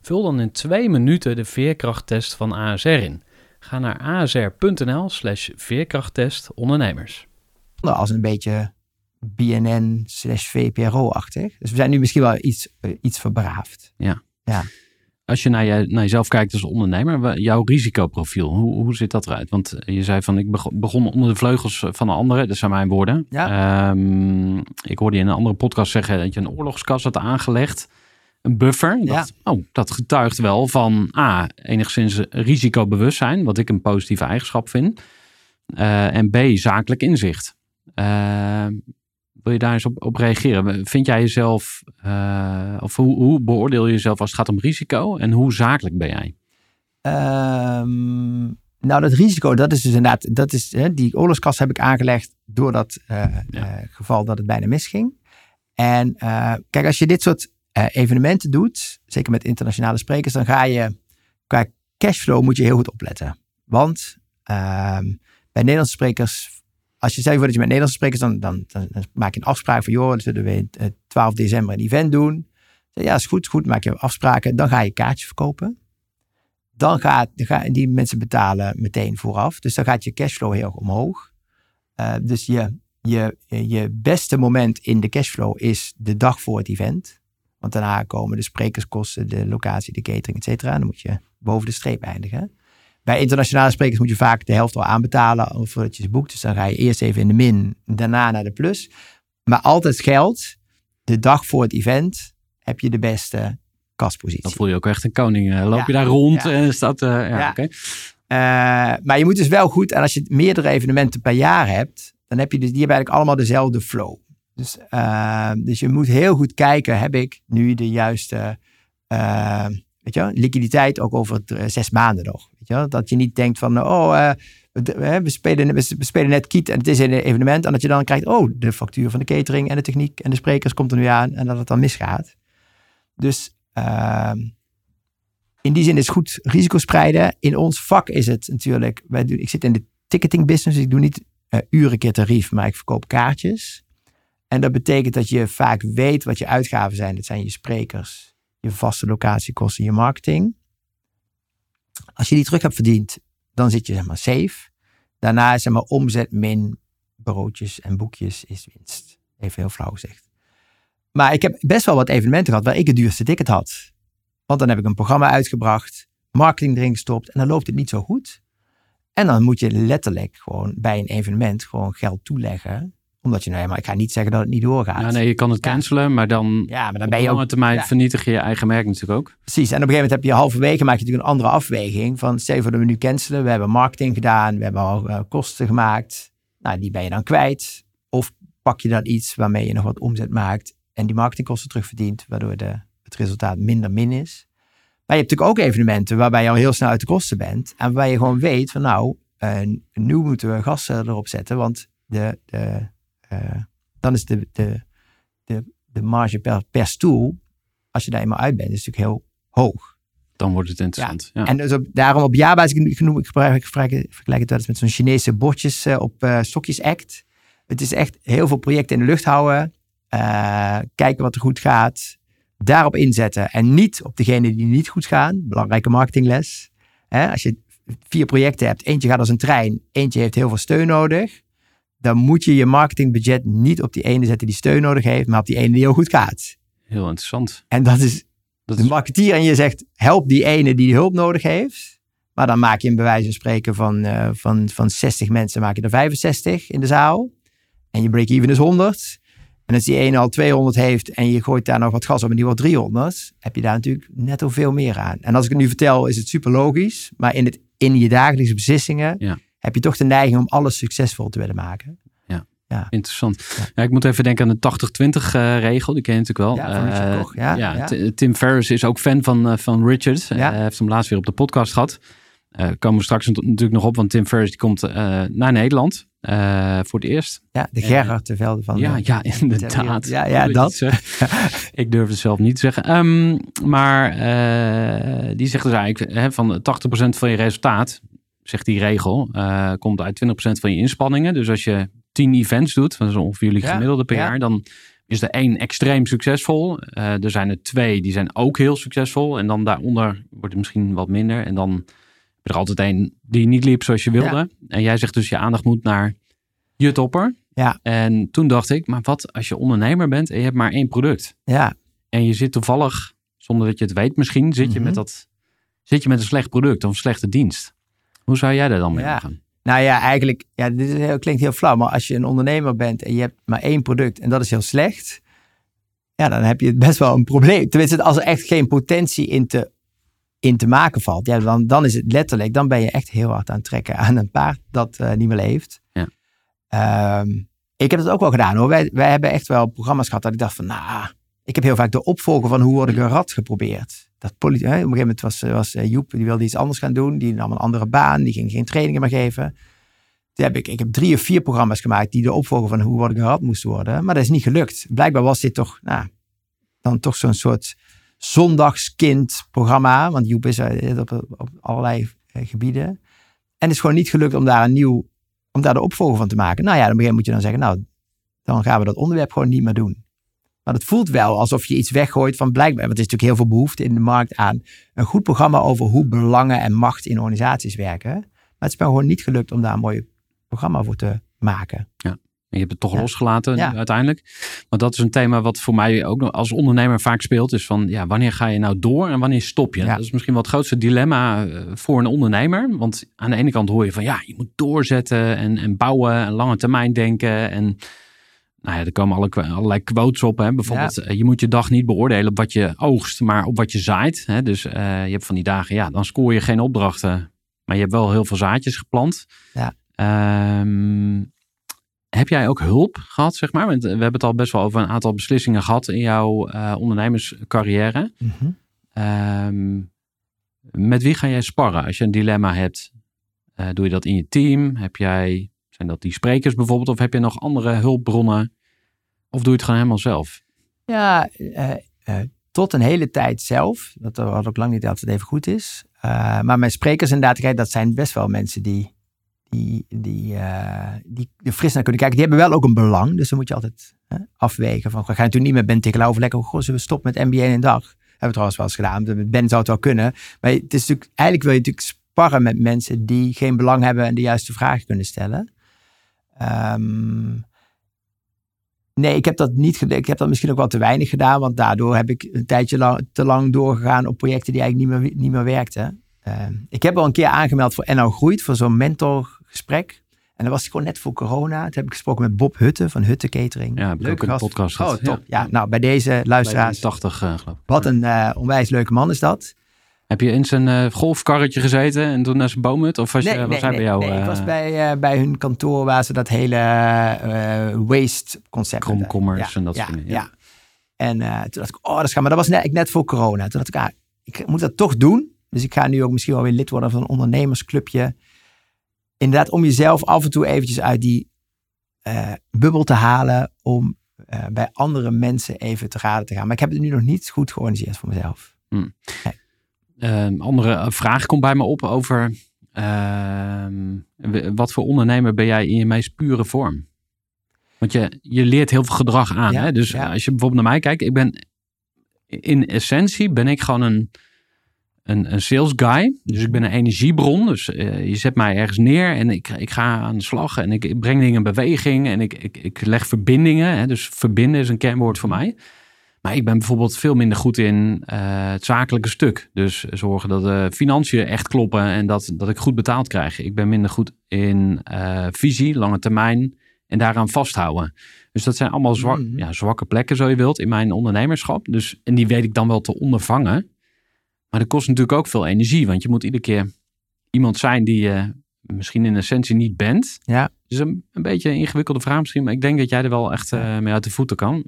Vul dan in twee minuten de veerkrachttest van ASR in. Ga naar asr.nl slash veerkrachttest ondernemers.
Als een beetje BNN slash VPRO-achtig. Dus we zijn nu misschien wel iets, uh, iets verbraafd.
Ja.
Ja.
Als je naar, je naar jezelf kijkt als ondernemer, jouw risicoprofiel, hoe, hoe zit dat eruit? Want je zei van ik begon onder de vleugels van een andere, dat zijn mijn woorden.
Ja.
Um, ik hoorde je in een andere podcast zeggen dat je een oorlogskas had aangelegd. Een buffer.
Ja.
Dat, oh, dat getuigt wel van A, enigszins risicobewustzijn, wat ik een positieve eigenschap vind. Uh, en B, zakelijk inzicht. Uh, wil je daar eens op, op reageren? Vind jij jezelf, uh, of hoe, hoe, beoordeel je jezelf als het gaat om risico en hoe zakelijk ben jij?
Um, nou, dat risico, dat is dus inderdaad, dat is, hè, die oorlogskas heb ik aangelegd door dat ja. geval dat het bijna misging. En kijk, als je dit soort evenementen doet, zeker met internationale sprekers, dan ga je, qua cashflow moet je heel goed opletten. Want ehm, bij Nederlandse sprekers als je zegt dat je met Nederlandse sprekers, dan, dan, dan, maak je een afspraak van, joh, zullen we 12 december een event doen. Ja, is goed, goed, maak je afspraken. Dan ga je kaartjes verkopen. Dan gaat, die mensen betalen meteen vooraf. Dus dan gaat je cashflow heel omhoog. Uh, dus je, je, je beste moment in de cashflow is de dag voor het event. Want daarna komen de sprekerskosten, de locatie, de catering, et cetera. Dan moet je boven de streep eindigen. Bij internationale sprekers moet je vaak de helft al aanbetalen voordat je ze boekt. Dus dan ga je eerst even in de min, daarna naar de plus. Maar altijd geldt, de dag voor het event heb je de beste kaspositie.
Dan voel je ook echt een koning. Uh, loop ja. je daar rond
ja.
en staat... Uh, ja,
Ja.
oké.
Uh, maar je moet dus wel goed, en als je meerdere evenementen per jaar hebt, dan heb je dus, die hebben eigenlijk allemaal dezelfde flow. Dus, uh, dus je moet heel goed kijken, heb ik nu de juiste uh, weet je, liquiditeit ook over het, zes maanden nog. Weet je? Dat je niet denkt van, oh, we, we, spelen, we spelen net kiet en het is een evenement. En dat je dan krijgt, oh, de factuur van de catering en de techniek en de sprekers komt er nu aan en dat het dan misgaat. Dus uh, in die zin is goed risico spreiden. In ons vak is het natuurlijk, wij doen, ik zit in de ticketing business, dus ik doe niet uh, uren keer tarief, maar ik verkoop kaartjes. En dat betekent dat je vaak weet wat je uitgaven zijn. Dat zijn je sprekers, je vaste locatiekosten, je marketing. Als je die terug hebt verdiend, dan zit je zeg maar safe. Daarna is zeg maar omzet min broodjes en boekjes is winst. Even heel flauw gezegd. Maar ik heb best wel wat evenementen gehad waar ik het duurste ticket had. Want dan heb ik een programma uitgebracht, marketing erin gestopt en dan loopt het niet zo goed. En dan moet je letterlijk gewoon bij een evenement gewoon geld toeleggen. Omdat je, nou maar ik ga niet zeggen dat het niet doorgaat.
Ja, nee, je kan het cancelen, maar dan,
Ja, maar dan
op
ben je
lange
ook...
termijn
ja.
vernietig je je eigen merk natuurlijk ook.
Precies, en op een gegeven moment heb je halverwege maak je natuurlijk een andere afweging. Van stel voor dat we nu cancelen, we hebben marketing gedaan, we hebben al uh, kosten gemaakt. Nou, die ben je dan kwijt. Of pak je dan iets waarmee je nog wat omzet maakt en die marketingkosten terugverdient, waardoor de, het resultaat minder min is. Maar je hebt natuurlijk ook evenementen waarbij je al heel snel uit de kosten bent. En waarbij je gewoon weet van nou, uh, nu moeten we gassen erop zetten, want de, de, dan is de, de, de, de marge per, per stoel, als je daar eenmaal uit bent, is natuurlijk heel hoog.
Dan wordt het interessant. Ja.
En dus op, daarom op jaarbasis, ik, genoem, ik gebruik, ik vergelijk het wel eens met zo'n Chinese bordjes uh, op uh, stokjes act. Het is echt heel veel projecten in de lucht houden. Uh, kijken wat er goed gaat. Daarop inzetten. En niet op degene die niet goed gaan. Belangrijke marketingles. Als je vier projecten hebt. Eentje gaat als een trein. Eentje heeft heel veel steun nodig. Dan moet je je marketingbudget niet op die ene zetten die steun nodig heeft. Maar op die ene die heel goed gaat.
Heel interessant.
En dat is
Dat
de
is,
marketeer en je zegt help die ene die hulp nodig heeft. Maar dan maak je een bewijs van spreken van, uh, van, van 60 mensen, maak je er 65 in de zaal. En je break-even is 100. En als die ene al 200 heeft en je gooit daar nog wat gas op en die wordt 300, heb je daar natuurlijk netto veel meer aan. En als ik het nu vertel, is het super logisch. Maar in, het, in je dagelijkse beslissingen
Ja.
Heb je toch de neiging om alles succesvol te willen maken.
interessant.
Ja.
Ja. ik moet even denken aan de 80-20 uh, regel. Die ken je natuurlijk wel.
Ja, van
Eh,
Koch, ja, ja.
Tim Ferriss is ook fan van, uh, van Richard.
Ja.
Hij heeft hem laatst weer op de podcast gehad. Eh, komen we straks natuurlijk nog op, want Tim Ferriss die komt eh, naar Nederland eh, voor het eerst.
Ja, de Gerard de Velde van...
Ja,
de-
ja, inderdaad.
Ja, ja, dat.
ik durf het zelf niet te zeggen. Ehm, maar eh, die zegt dus eigenlijk hè, van 80% van je resultaat, zegt die regel, eh, komt uit 20% van je inspanningen. Dus als je 10 events doet, dat is ongeveer jullie gemiddelde per
ja.
jaar, dan is er één extreem succesvol. Eh, er zijn er twee die zijn ook heel succesvol. En dan daaronder wordt het misschien wat minder. En dan heb je er altijd één die niet liep zoals je wilde. En jij zegt dus je aandacht moet naar je topper.
Ja.
En toen dacht ik, maar wat als je ondernemer bent en je hebt maar één product.
Ja,
En je zit toevallig, zonder dat je het weet misschien, zit je,
Mhm.
met, dat, zit je met een slecht product of een slechte dienst. Hoe zou jij daar dan mee
Ja.
omgaan?
Nou ja, eigenlijk, ja, dit is heel, klinkt heel flauw, maar als je een ondernemer bent en je hebt maar één product en dat is heel slecht, ja, dan heb je best wel een probleem. Tenminste, als er echt geen potentie in te, in te maken valt, ja, dan, dan is het letterlijk, dan ben je echt heel hard aan het trekken aan een paard dat eh, niet meer leeft.
Ja.
Ehm, ik heb het ook wel gedaan hoor. Wij, wij hebben echt wel programma's gehad dat ik dacht van, nou, ik heb heel vaak de opvolger van Hoe word ik een rat geprobeerd. Dat poli- hè, op een gegeven moment was, was eh, Joep, die wilde iets anders gaan doen. Die nam een andere baan, die ging geen trainingen meer geven. Toen heb ik, ik heb drie of vier programma's gemaakt die de opvolger van Hoe word ik een rat moesten worden. Maar dat is niet gelukt. Blijkbaar was dit toch, nou, dan toch zo'n soort zondagskind-programma. Want Joep is eh, op, op allerlei eh, gebieden. En het is gewoon niet gelukt om daar een nieuw, om daar de opvolger van te maken. Nou ja, dan begin moet je dan zeggen, nou, dan gaan we dat onderwerp gewoon niet meer doen. Maar het voelt wel alsof je iets weggooit van blijkbaar. Want er is natuurlijk heel veel behoefte in de markt aan een goed programma over hoe belangen en macht in organisaties werken. Maar het is me gewoon niet gelukt om daar een mooi programma voor te maken.
En je hebt het toch
Ja.
losgelaten
Ja.
uiteindelijk. Maar dat is een thema wat voor mij ook als ondernemer vaak speelt. Is van, ja, wanneer ga je nou door en wanneer stop je?
Ja.
Dat is misschien wel het grootste dilemma eh, voor een ondernemer. Want aan de ene kant hoor je van, ja, je moet doorzetten en, en bouwen en lange termijn denken. En nou ja, er komen alle, allerlei quotes op. Hè? Bijvoorbeeld, eh, je moet je dag niet beoordelen op wat je oogst, maar op wat je zaait. Hè? Dus eh, je hebt van die dagen, ja, dan scoor je geen opdrachten. Maar je hebt wel heel veel zaadjes geplant.
Ja.
Ehm, heb jij ook hulp gehad, zeg maar? Want we hebben het al best wel over een aantal beslissingen gehad in jouw eh, ondernemerscarrière. Ehm, met wie ga jij sparren als je een dilemma hebt? Eh, doe je dat in je team? Heb jij, zijn dat die sprekers bijvoorbeeld? Of heb je nog andere hulpbronnen? Of doe je het gewoon helemaal zelf?
Ja, eh, eh, tot een hele tijd zelf. Dat wat ook lang niet altijd even goed is. Eh, maar mijn sprekers inderdaad, dat zijn best wel mensen die, die, die, die er fris naar kunnen kijken. Die hebben wel ook een belang. Dus dan moet je altijd afwegen. Van, ga je natuurlijk niet met Ben Tikkelaar overleggen. Goh, zullen we stoppen met NBA in een dag? Hebben we trouwens wel eens gedaan. Ben zou het wel kunnen. Maar het is natuurlijk, eigenlijk wil je natuurlijk sparren met mensen die geen belang hebben en de juiste vragen kunnen stellen. Ehm, nee, ik heb dat niet gedaan. Ik heb dat misschien ook wel te weinig gedaan, want daardoor heb ik een tijdje lang, te lang doorgegaan op projecten die eigenlijk niet meer, niet meer werkten. Ehm, ik heb al een keer aangemeld voor NL Groeit, voor zo'n mentorgesprek. En dat was gewoon net voor corona. Toen heb ik gesproken met Bob Hutte van Hutte Catering.
Ja, heb ik
Leuke gast.
podcast
Oh, top. Ja, nou, bij deze luisteraars.
80 geloof ik.
Wat een eh, onwijs leuke man is dat.
Heb je in zijn eh, golfkarretje gezeten en toen naar zijn boomhut? Of was, je, was hij bij jou?
nee, ik
eh,
was bij, eh, bij hun kantoor waar ze dat hele eh, waste concept
Kromkommers en dat
ja,
soort dingen,
Ja.
ja.
En eh, toen dacht ik, oh, dat is gaaf. Maar dat was net, net voor corona. Toen dacht ik, ah, ik moet dat toch doen. Dus ik ga nu ook misschien wel weer lid worden van een ondernemersclubje. Inderdaad, om jezelf af en toe eventjes uit die eh, bubbel te halen. Om eh, bij andere mensen even te raden te gaan. Maar ik heb het nu nog niet goed georganiseerd voor mezelf.
Een andere vraag komt bij me op over ehm, wat voor ondernemer ben jij in je meest pure vorm? Want je, je leert heel veel gedrag aan.
Ja,
hè? Dus
ja.
als je bijvoorbeeld naar mij kijkt, ik ben in essentie ben ik gewoon een, een, een sales guy. Dus ik ben een energiebron. Dus eh, je zet mij ergens neer en ik, ik ga aan de slag en ik, ik breng dingen in beweging en ik, ik, ik leg verbindingen. Hè? Dus verbinden is een kernwoord voor mij. Maar ik ben bijvoorbeeld veel minder goed in eh, het zakelijke stuk. Dus zorgen dat de financiën echt kloppen en dat, dat ik goed betaald krijg. Ik ben minder goed in eh, visie, lange termijn en daaraan vasthouden. Dus dat zijn allemaal zwak,
Mhm.
ja, zwakke plekken, zo je wilt, in mijn ondernemerschap. Dus, en die weet ik dan wel te ondervangen. Maar dat kost natuurlijk ook veel energie, want je moet iedere keer iemand zijn die je misschien in essentie niet bent.
Ja.
Dus een, een beetje een ingewikkelde vraag misschien, maar ik denk dat jij er wel echt eh, mee uit de voeten kan.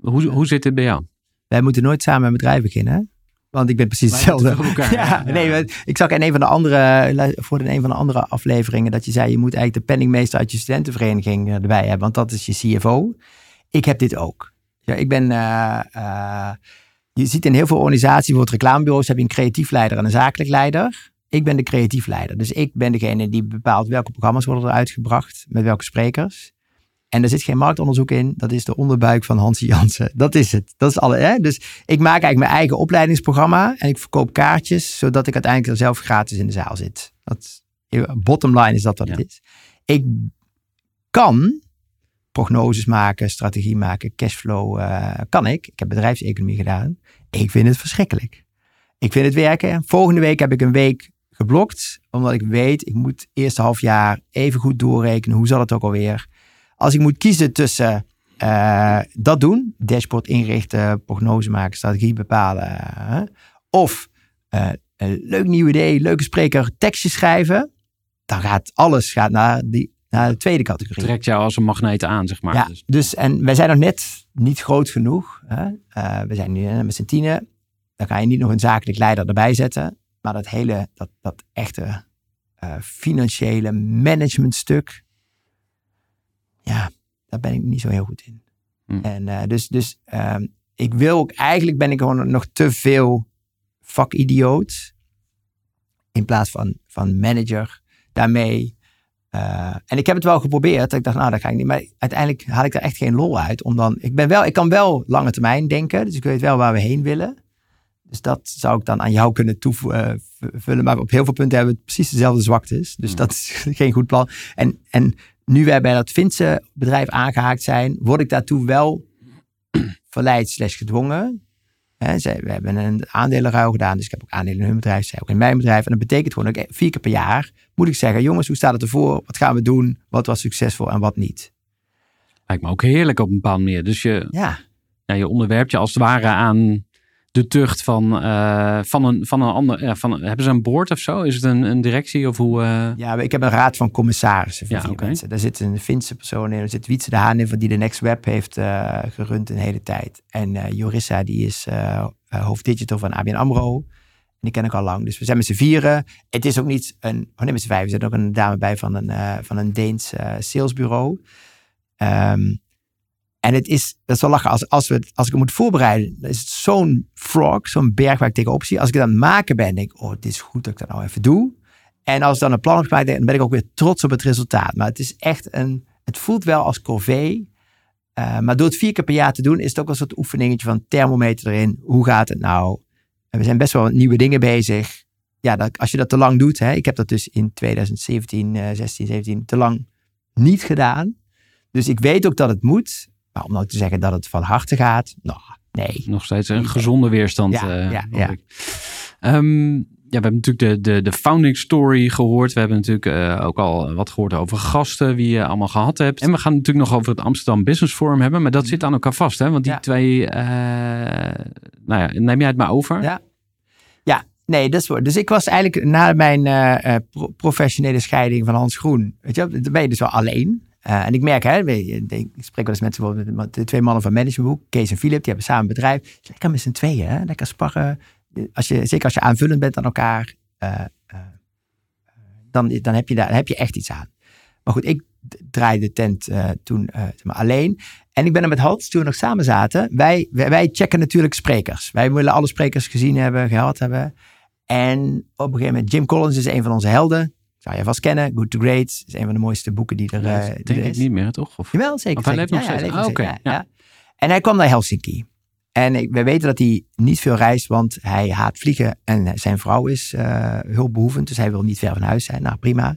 Hoe, hoe zit dit bij jou?
Wij moeten nooit samen een bedrijf beginnen. Want ik ben precies
Wij
hetzelfde.
elkaar,
ja,
ja.
nee, ik zag in een van de andere, voor in een van de andere afleveringen dat je zei, je moet eigenlijk de penningmeester uit je studentenvereniging eh, erbij hebben, want dat is je CFO. Ik heb dit ook. Ja, ik ben, eh, eh, je ziet in heel veel organisaties, bijvoorbeeld reclamebureaus, heb je een creatief leider en een zakelijk leider. Ik ben de creatief leider. Dus ik ben degene die bepaalt welke programma's worden er uitgebracht, met welke sprekers. En er zit geen marktonderzoek in. Dat is de onderbuik van Hansie Jansen. Dat is het. Dat is alle, hè? Dus ik maak eigenlijk mijn eigen opleidingsprogramma. En ik verkoop kaartjes, zodat ik uiteindelijk er zelf gratis in de zaal zit. Dat, bottom line is dat wat
Ja.
het is. Ik kan prognoses maken, strategie maken, cashflow eh, kan ik. Ik heb bedrijfseconomie gedaan. Ik vind het verschrikkelijk. Ik vind het werken. Volgende week heb ik een week geblokt, omdat ik weet, ik moet eerste half jaar even goed doorrekenen. Hoe zal het ook alweer? Als ik moet kiezen tussen eh, dat doen, dashboard inrichten, prognose maken, strategie bepalen, hè, of eh, een leuk nieuw idee, leuke spreker, tekstje schrijven, dan gaat alles gaat naar, die, naar de tweede categorie.
Trekt jou als een magneet aan, zeg maar.
Ja,
Dus-
dus en wij zijn nog net niet groot genoeg. Hè? Eh, we zijn nu eh, met z'n tienen. Dan ga je niet nog een zakelijk leider erbij zetten. Maar dat hele, dat, dat echte eh, financiële managementstuk. Ja, daar ben ik niet zo heel goed in.
Hm.
En eh, dus, dus ehm, ik wil ook, eigenlijk ben ik gewoon nog te veel vakidioot. In plaats van, van manager daarmee. Eh, en ik heb het wel geprobeerd. Ik dacht, nou, dat ga ik niet. Maar uiteindelijk haal ik er echt geen lol uit. Om dan, ik, ben wel, ik kan wel lange termijn denken. Dus ik weet wel waar we heen willen. Dus dat zou ik dan aan jou kunnen toevullen. Maar op heel veel punten hebben we precies dezelfde zwaktes. Dus
Hmm.
dat is geen goed plan. En, en nu wij bij dat Finse bedrijf aangehaakt zijn, word ik daartoe wel verleid slash gedwongen. Zij, we hebben een aandelenruil gedaan, dus ik heb ook aandelen in hun bedrijf, zij ook in mijn bedrijf. En dat betekent gewoon dat ik vier keer per jaar moet ik zeggen, jongens, hoe staat het ervoor? Wat gaan we doen? Wat was succesvol en wat niet?
Lijkt me ook heerlijk op een bepaalde manier. Dus je,
Ja,
ja, je onderwerpt je als het ware aan de tucht van, eh, van, een, van een ander. Ja, van, hebben ze een board of zo? Is het een, een directie of hoe? eh,
ja ik heb een raad van commissarissen van
Ja,
vier mensen. Daar zit een Finse persoon in, er zit Wietse de Haan in, van die de Next Web heeft eh, gerund een hele tijd. En Jorissa, die is hoofd digital van ABN AMRO. En die ken ik al lang. Dus we zijn met z'n vieren. Het is ook niet een... Oh nee, met z'n vijf. Er zit ook een dame bij van een, van een Deens salesbureau. Ehm, en het is... Dat is wel lachen. Als, als, we, als ik het moet voorbereiden, dan is het zo'n frog, zo'n berg waar ik tegenop zie. Als ik het aan het maken ben, denk ik... Oh, het is goed dat ik dat nou even doe. En als ik dan een plan heb gemaakt, dan ben ik ook weer trots op het resultaat. Maar het is echt een... Het voelt wel als corvée. Eh, maar door het vier keer per jaar te doen, is het ook een soort oefeningetje van thermometer erin. Hoe gaat het nou? En we zijn best wel nieuwe dingen bezig. Ja, dat, als je dat te lang doet. Hè, ik heb dat dus in 2017, eh 16, 17 te lang niet gedaan. Dus ik weet ook dat het moet. Maar om nou te zeggen dat het van harte gaat, nou, nee.
nog steeds een gezonde weerstand.
Ja,
eh,
ja, ja.
Ehm, ja, we hebben natuurlijk de, de, de founding story gehoord. We hebben natuurlijk eh, ook al wat gehoord over gasten, wie je allemaal gehad hebt. En we gaan natuurlijk nog over het Amsterdam Business Forum hebben. Maar dat zit aan elkaar vast, hè? Want die twee, eh, nou ja, neem jij het maar over?
Ja. Ja, nee, dat is waar. Dus ik was eigenlijk na mijn pro- professionele scheiding van Hans Groen, weet je, dan ben je dus wel alleen. Eh, en ik merk, hè, ik spreek wel eens met, bijvoorbeeld met de twee mannen van Managementboek, Kees en Philip, die hebben samen een bedrijf. Lekker met z'n tweeën, hè? lekker sparren. Als je, zeker als je aanvullend bent aan elkaar, eh, eh, dan, dan, heb je daar, heb je echt iets aan. Maar goed, ik draaide de tent toen alleen. En ik ben er met Hans, toen we nog samen zaten. Wij, wij, wij checken natuurlijk sprekers. Wij willen alle sprekers gezien hebben, gehad hebben. En op een gegeven moment, Jim Collins is een van onze helden. Zou je vast kennen. Good to Great is een van de mooiste boeken die er,
Ja,
eh, die
denk
er
ik niet meer, toch? Of,
Jawel, zeker.
Of hij leeft nog
Ja,
steeds? Ah,
nog
oké, ja.
En hij kwam naar Helsinki. En ik, we weten dat hij niet veel reist, want hij haat vliegen. En zijn vrouw is eh, hulpbehoevend, dus hij wil niet ver van huis zijn. Nou, prima.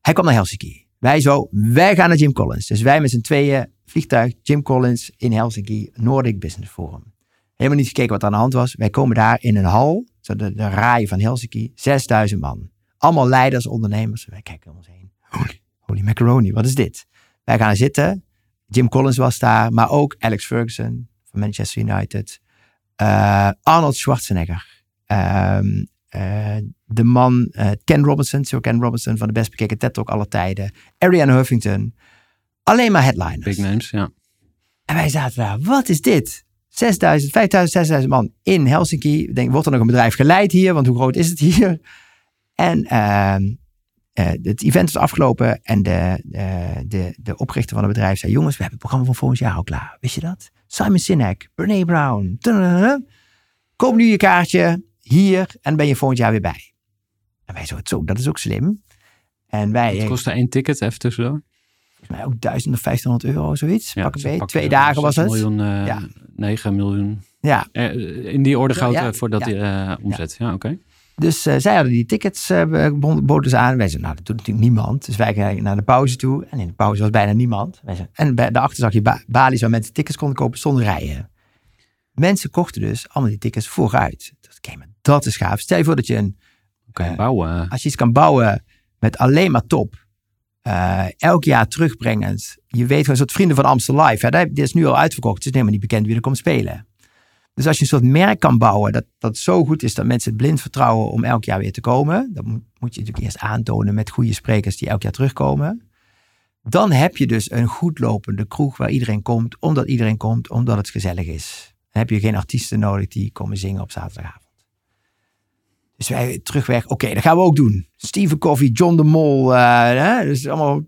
Hij kwam naar Helsinki. Wij zo, wij gaan naar Jim Collins. Dus wij met z'n tweeën, vliegtuig, Jim Collins in Helsinki, Nordic Business Forum. Helemaal niet gekeken wat er aan de hand was. Wij komen daar in een hal, zo de, de raai van Helsinki, 6000 man. Allemaal leiders, ondernemers. Wij kijken om ons heen. Holy, holy macaroni, wat is dit? Wij gaan zitten. Jim Collins was daar, maar ook Alex Ferguson van Manchester United. Eh, Arnold Schwarzenegger. Ehm, eh, de man eh, Ken Robinson, Sir Ken Robinson van de best bekeken TED Talk aller tijden. Ariane Huffington. Alleen maar headliners.
big names, ja.
En wij zaten daar, wat is dit? 6000, 5000, 6000 man in Helsinki. Ik Denk, wordt er nog een bedrijf geleid hier? Want hoe groot is het hier? En ehm, eh, het event is afgelopen en de, eh, de, de oprichter van het bedrijf zei: Jongens, we hebben het programma van volgend jaar al klaar. Wist je dat? Simon Sinek, Brene Brown. tadadada. Koop nu je kaartje hier en ben je volgend jaar weer bij. En wij zo, zo dat is ook slim. En wij,
Het kostte één ticket, even tussendoor.
volgens mij ook 1000 of 1500 euro, zoiets.
Ja,
pak een beet.
pak,
Twee
eh,
dagen was
6
het.
miljoen,
Ja.
9 miljoen.
Ja,
in die orde
ja,
voor dat eh, omzet. Ja, oké.
Dus eh, zij hadden die tickets, bon- boden ze aan. Wij zeiden, nou, dat doet natuurlijk niemand. Dus wij gingen naar de pauze toe. En in de pauze was bijna niemand. Wij zeiden, en bij, daarachter zag je ba balies waar mensen tickets konden kopen zonder rijen. Mensen kochten dus allemaal die tickets vooruit. Oké, maar dat is gaaf. Stel je voor dat je een
Oké,
Eh,
bouwen.
als je iets kan bouwen met alleen maar top. elk jaar terugbrengend. Je weet gewoon een soort vrienden van Amstel Live. Hè? Dat- Dit is nu al uitverkocht. Het is helemaal niet bekend wie er komt spelen. Dus als je een soort merk kan bouwen. Dat, dat zo goed is dat mensen het blind vertrouwen om elk jaar weer te komen. Dan moet, je natuurlijk eerst aantonen met goede sprekers die elk jaar terugkomen. Dan heb je dus een goed lopende kroeg waar iedereen komt. Omdat iedereen komt, omdat het gezellig is. Dan heb je geen artiesten nodig die komen zingen op zaterdagavond. Dus wij terugweg, oké, dat gaan we ook doen. Steven Coffee, John de Mol. eh, hè, dus allemaal,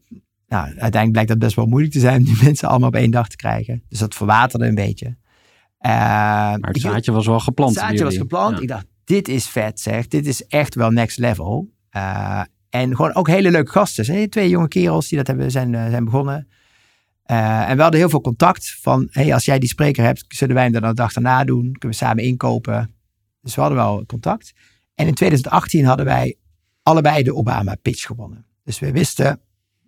nou, uiteindelijk blijkt dat best wel moeilijk te zijn om die mensen allemaal op één dag te krijgen. Dus dat verwaterde een beetje. Eh,
Maar het
ik-
zaadje was wel geplant.
het zaadje was geplant.
Ja.
Ik dacht, dit is vet zeg. Dit is echt wel next level. Eh, en gewoon ook hele leuke gasten. hè. Twee jonge kerels die dat hebben, zijn, eh, zijn begonnen. En we hadden heel veel contact van, hey, als jij die spreker hebt, zullen wij hem dan de dag daarna doen? Kunnen we samen inkopen? Dus we hadden wel contact. En in 2018 hadden wij allebei de Obama pitch gewonnen. Dus we wisten,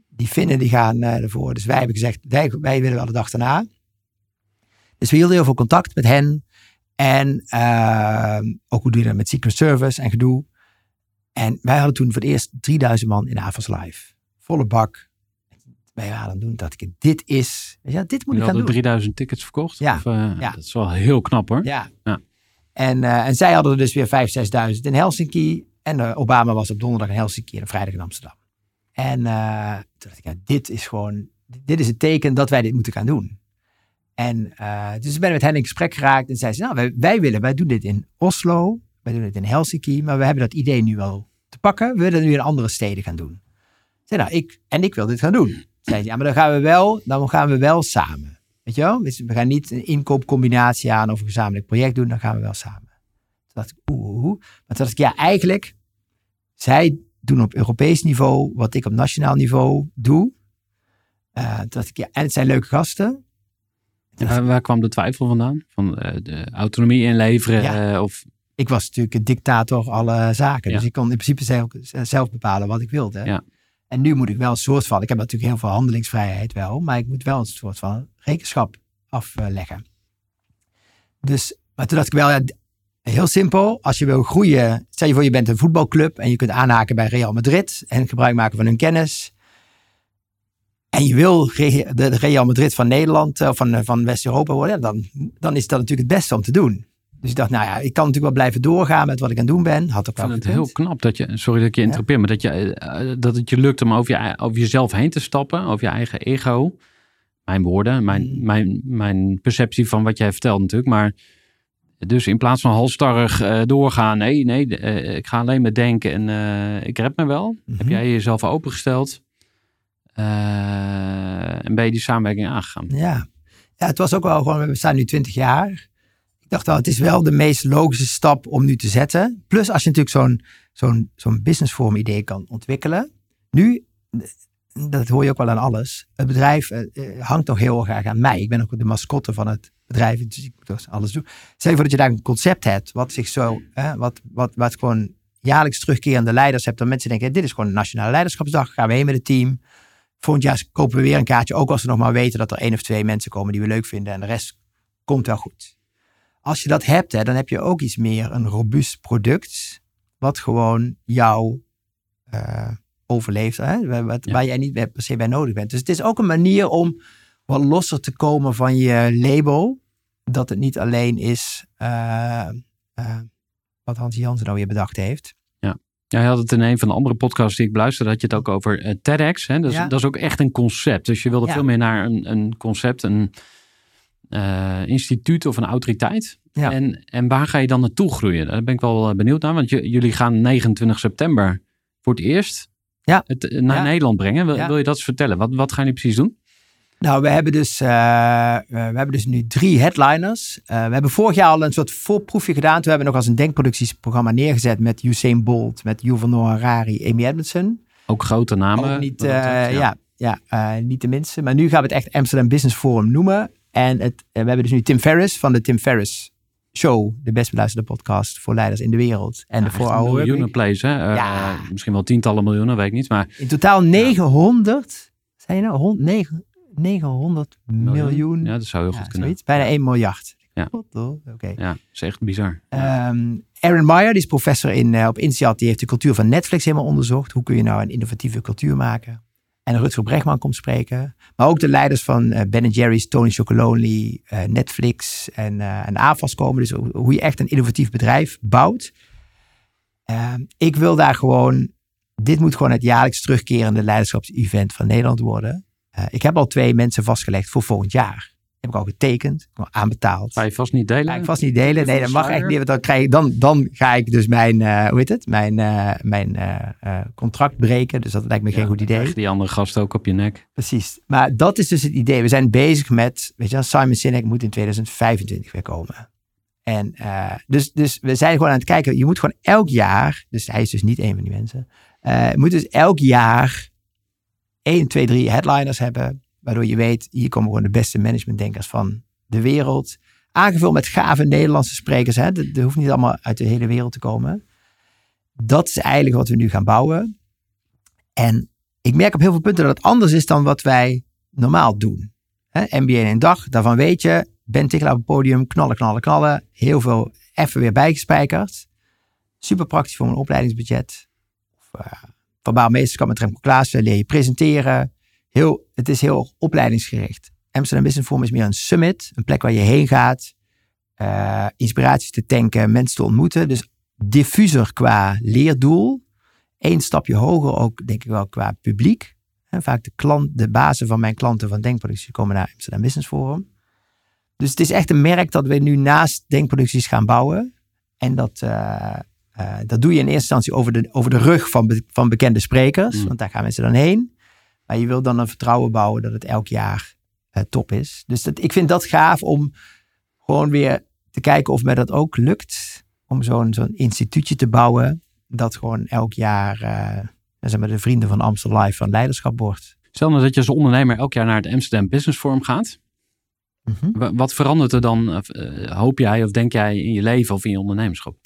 die Finnen die gaan ervoor. Dus wij hebben gezegd, wij, wij willen wel de dag daarna. Dus we hielden heel veel contact met hen. En ehm, ook hoe doe je dat met Secret Service en gedoe. En wij hadden toen voor het eerst 3000 man in Avals Live. Volle bak. Wij waren aan het doen dat ik, dit is, je, dit moet ik gaan
hadden
doen.
3000 tickets verkocht?
Ja.
Of, eh,
Ja.
Dat is wel heel knap hoor.
Ja.
Ja.
En, eh, en zij hadden er dus weer 5.000, 6.000 in Helsinki. En eh, Obama was op donderdag in Helsinki en op vrijdag in Amsterdam. En toen dacht ik, ja, dit is gewoon, dit is het teken dat wij dit moeten gaan doen. En eh, dus ik ben met hen in gesprek geraakt en zei ze, nou, wij, willen, wij doen dit in Oslo, wij doen dit in Helsinki, maar we hebben dat idee nu wel te pakken. We willen het nu in andere steden gaan doen. Zei, nou, ik, en ik wil dit gaan doen. Zei ze, ja, maar dan gaan we wel, dan gaan we wel samen. Weet je wel? Dus we gaan niet een inkoopcombinatie aan of een gezamenlijk project doen, dan gaan we wel samen. Toen dacht ik, oeh. Maar toen dacht ik, ja, eigenlijk, zij doen op Europees niveau wat ik op nationaal niveau doe. Eh, toen dacht ik, ja, en het zijn leuke gasten.
Waar, waar kwam de twijfel vandaan? Van eh, de autonomie inleveren?
Ja.
eh, of,
Ik was natuurlijk een dictator alle zaken.
Ja.
Dus ik kon in principe zelf, zelf bepalen wat ik wilde.
Ja.
En nu moet ik wel een soort van, ik heb natuurlijk heel veel handelingsvrijheid wel, maar ik moet wel een soort van rekenschap afleggen. Dus, maar toen dacht ik wel, ja, heel simpel, als je wil groeien, stel je voor je bent een voetbalclub en je kunt aanhaken bij Real Madrid en gebruik maken van hun kennis. En je wil de Real Madrid van Nederland of van, eh, van West-Europa worden, dan, dan is dat natuurlijk het beste om te doen. Dus ik dacht, nou ja, ik kan natuurlijk wel blijven doorgaan met wat ik aan het doen ben. Had ook
ik vind het heel knap dat je, sorry dat ik je
Ja.
interrupeer, maar dat, je, eh, dat het je lukt om over, je, over jezelf heen te stappen, over je eigen ego. Mijn woorden, mijn,
Mm.
mijn, mijn perceptie van wat jij vertelt natuurlijk, maar dus in plaats van halstarrig eh, doorgaan, nee, nee, eh, ik ga alleen maar denken en eh, ik red me wel.
Mhm.
Heb jij jezelf opengesteld eh, en ben je die samenwerking aangegaan?
Ja. ja, het was ook wel gewoon, we staan nu 20 jaar. Ik dacht wel, het is wel de meest logische stap om nu te zetten. Plus als je natuurlijk zo'n zo'n zo'n businessvorm idee kan ontwikkelen. Nu, dat hoor je ook wel aan alles. Het bedrijf eh, eh, hangt nog heel erg aan mij. Ik ben ook de mascotte van het bedrijf, dus ik moet alles doen. Stel je voor dat je daar een concept hebt, wat zich zo, wat, wat, wat gewoon jaarlijks terugkerende leiders hebt. Dan mensen denken, dit is gewoon een nationale leiderschapsdag. Gaan we heen met het team. Volgend jaar kopen we weer een kaartje. Ook als we nog maar weten dat er één of twee mensen komen die we leuk vinden. En de rest komt wel goed. Als je dat hebt, hè, dan heb je ook iets meer een robuust product. Wat gewoon jou eh, overleeft. Hè? Waar, wat-
Ja.
waar jij niet per se bij nodig bent. Dus het is ook een manier om wat losser te komen van je label. Dat het niet alleen is eh, eh, wat Hans Jansen nou weer bedacht heeft.
Ja, je had het in een van de andere podcasts die ik beluisterde, had je het ook over eh, TEDx. Hè? Dat, is,
Ja.
dat is ook echt een concept. Dus je wilde
Ja.
veel meer naar een, een concept, een, eh, instituut of een autoriteit.
Ja.
En, en waar ga je dan naartoe groeien? Daar ben ik wel eh, benieuwd naar. Want j- jullie gaan 29 september voor het eerst
Ja.
het naar. Nederland brengen. Wil, wil je dat eens vertellen? Wat, wat gaan jullie precies doen?
Nou, we hebben dus, eh, eh, we hebben dus nu drie headliners. Eh, we hebben vorig jaar al een soort voorproefje gedaan. Toen hebben we nog als een denkproductieprogramma neergezet met Usain Bolt, met Noah Harari, Amy Edmondson.
Ook grote namen.
Ook niet, ja. Ja, niet de minste. Maar nu gaan we het echt Amsterdam Business Forum noemen. En het, we hebben dus nu Tim Ferriss van de Tim Ferriss Show, de best beluisterde podcast voor leiders in de wereld. En
Ja,
de
echt
voor Our
miljoenen
Workweek.
plays, hè?
Ja.
Misschien wel tientallen miljoenen, weet ik niet. Maar
In totaal 900, zei je nou, Hond- negen- 900 miljoen.
Ja, dat zou heel
Ja,
goed kunnen.
zoiets. Bijna 1 miljard.
Ja.
Oké.
Ja, dat is echt bizar.
Ehm, Aaron Meyer, die is professor in, eh, op INSEAD, die heeft de cultuur van Netflix helemaal onderzocht. Hoe kun je nou een innovatieve cultuur maken? En Rutger Bregman komt spreken. Maar ook de leiders van eh, Ben Jerry's, Tony Chocolonely, eh, Netflix en, en AFAS komen. Dus hoe hoe je echt een innovatief bedrijf bouwt. Ehm, ik wil daar gewoon, dit moet gewoon het jaarlijks terugkerende leiderschapsevent van Nederland worden. Eh, ik heb al twee mensen vastgelegd voor volgend jaar. Heb ik al getekend, al aanbetaald.
Ga je vast niet delen?
Ga ik vast niet delen. Nee, dat mag echt niet. Want dan, krijg ik, dan, dan ga ik dus mijn, eh, hoe heet het? Mijn, eh, mijn contract breken. Dus dat lijkt me geen goed idee.
krijg die andere gast ook op je nek.
Precies. Maar dat is dus het idee. We zijn bezig met, weet je wel, Simon Sinek moet in 2025 weer komen. En dus, dus we zijn gewoon aan het kijken. Je moet gewoon elk jaar, dus hij is dus niet een van die mensen. moet dus elk jaar 1, 2, 3 headliners hebben. Waardoor je weet, hier komen gewoon de beste managementdenkers van de wereld. Aangevuld met gave Nederlandse sprekers. Hè. Dat, hoeft niet allemaal uit de hele wereld te komen. Dat is eigenlijk wat we nu gaan bouwen. En ik merk op heel veel punten dat het anders is dan wat wij normaal doen. Hè, MBA in een dag, daarvan weet je, Ben Tichelaar op het podium, knallen, knallen, knallen. Heel veel even weer bijgespijkerd. Super praktisch voor een opleidingsbudget. Of, uh, verbaal meesterschap met Remco Klaassen, leer je presenteren. Heel, het is heel opleidingsgericht. Amsterdam Business Forum is meer een summit, een plek waar je heen gaat. Uh, te tanken, mensen te ontmoeten. Dus diffuser qua leerdoel. Eén stapje hoger ook, denk ik wel, qua publiek. Vaak de, klant, de bazen van mijn klanten van Denkproductie komen naar Amsterdam Business Forum. Dus het is echt een merk dat we nu naast Denkproducties gaan bouwen. En dat, uh, uh, dat doe je in eerste instantie over de, over de rug van, be, van bekende sprekers. Mm. Want daar gaan mensen dan heen. Maar je wil dan een vertrouwen bouwen dat het elk jaar uh, top is. Dus dat, ik vind dat gaaf om gewoon weer te kijken of mij dat ook lukt. Om zo'n zo'n instituutje te bouwen. Dat gewoon elk jaar uh, zeg maar de vrienden van Amstel Live van leiderschap wordt.
Stel nou dat je als ondernemer elk jaar naar het Amsterdam Business Forum gaat.
Mhm.
Mm -hmm. Wat verandert er dan, hoop jij of denk jij, in je leven of in je ondernemerschap?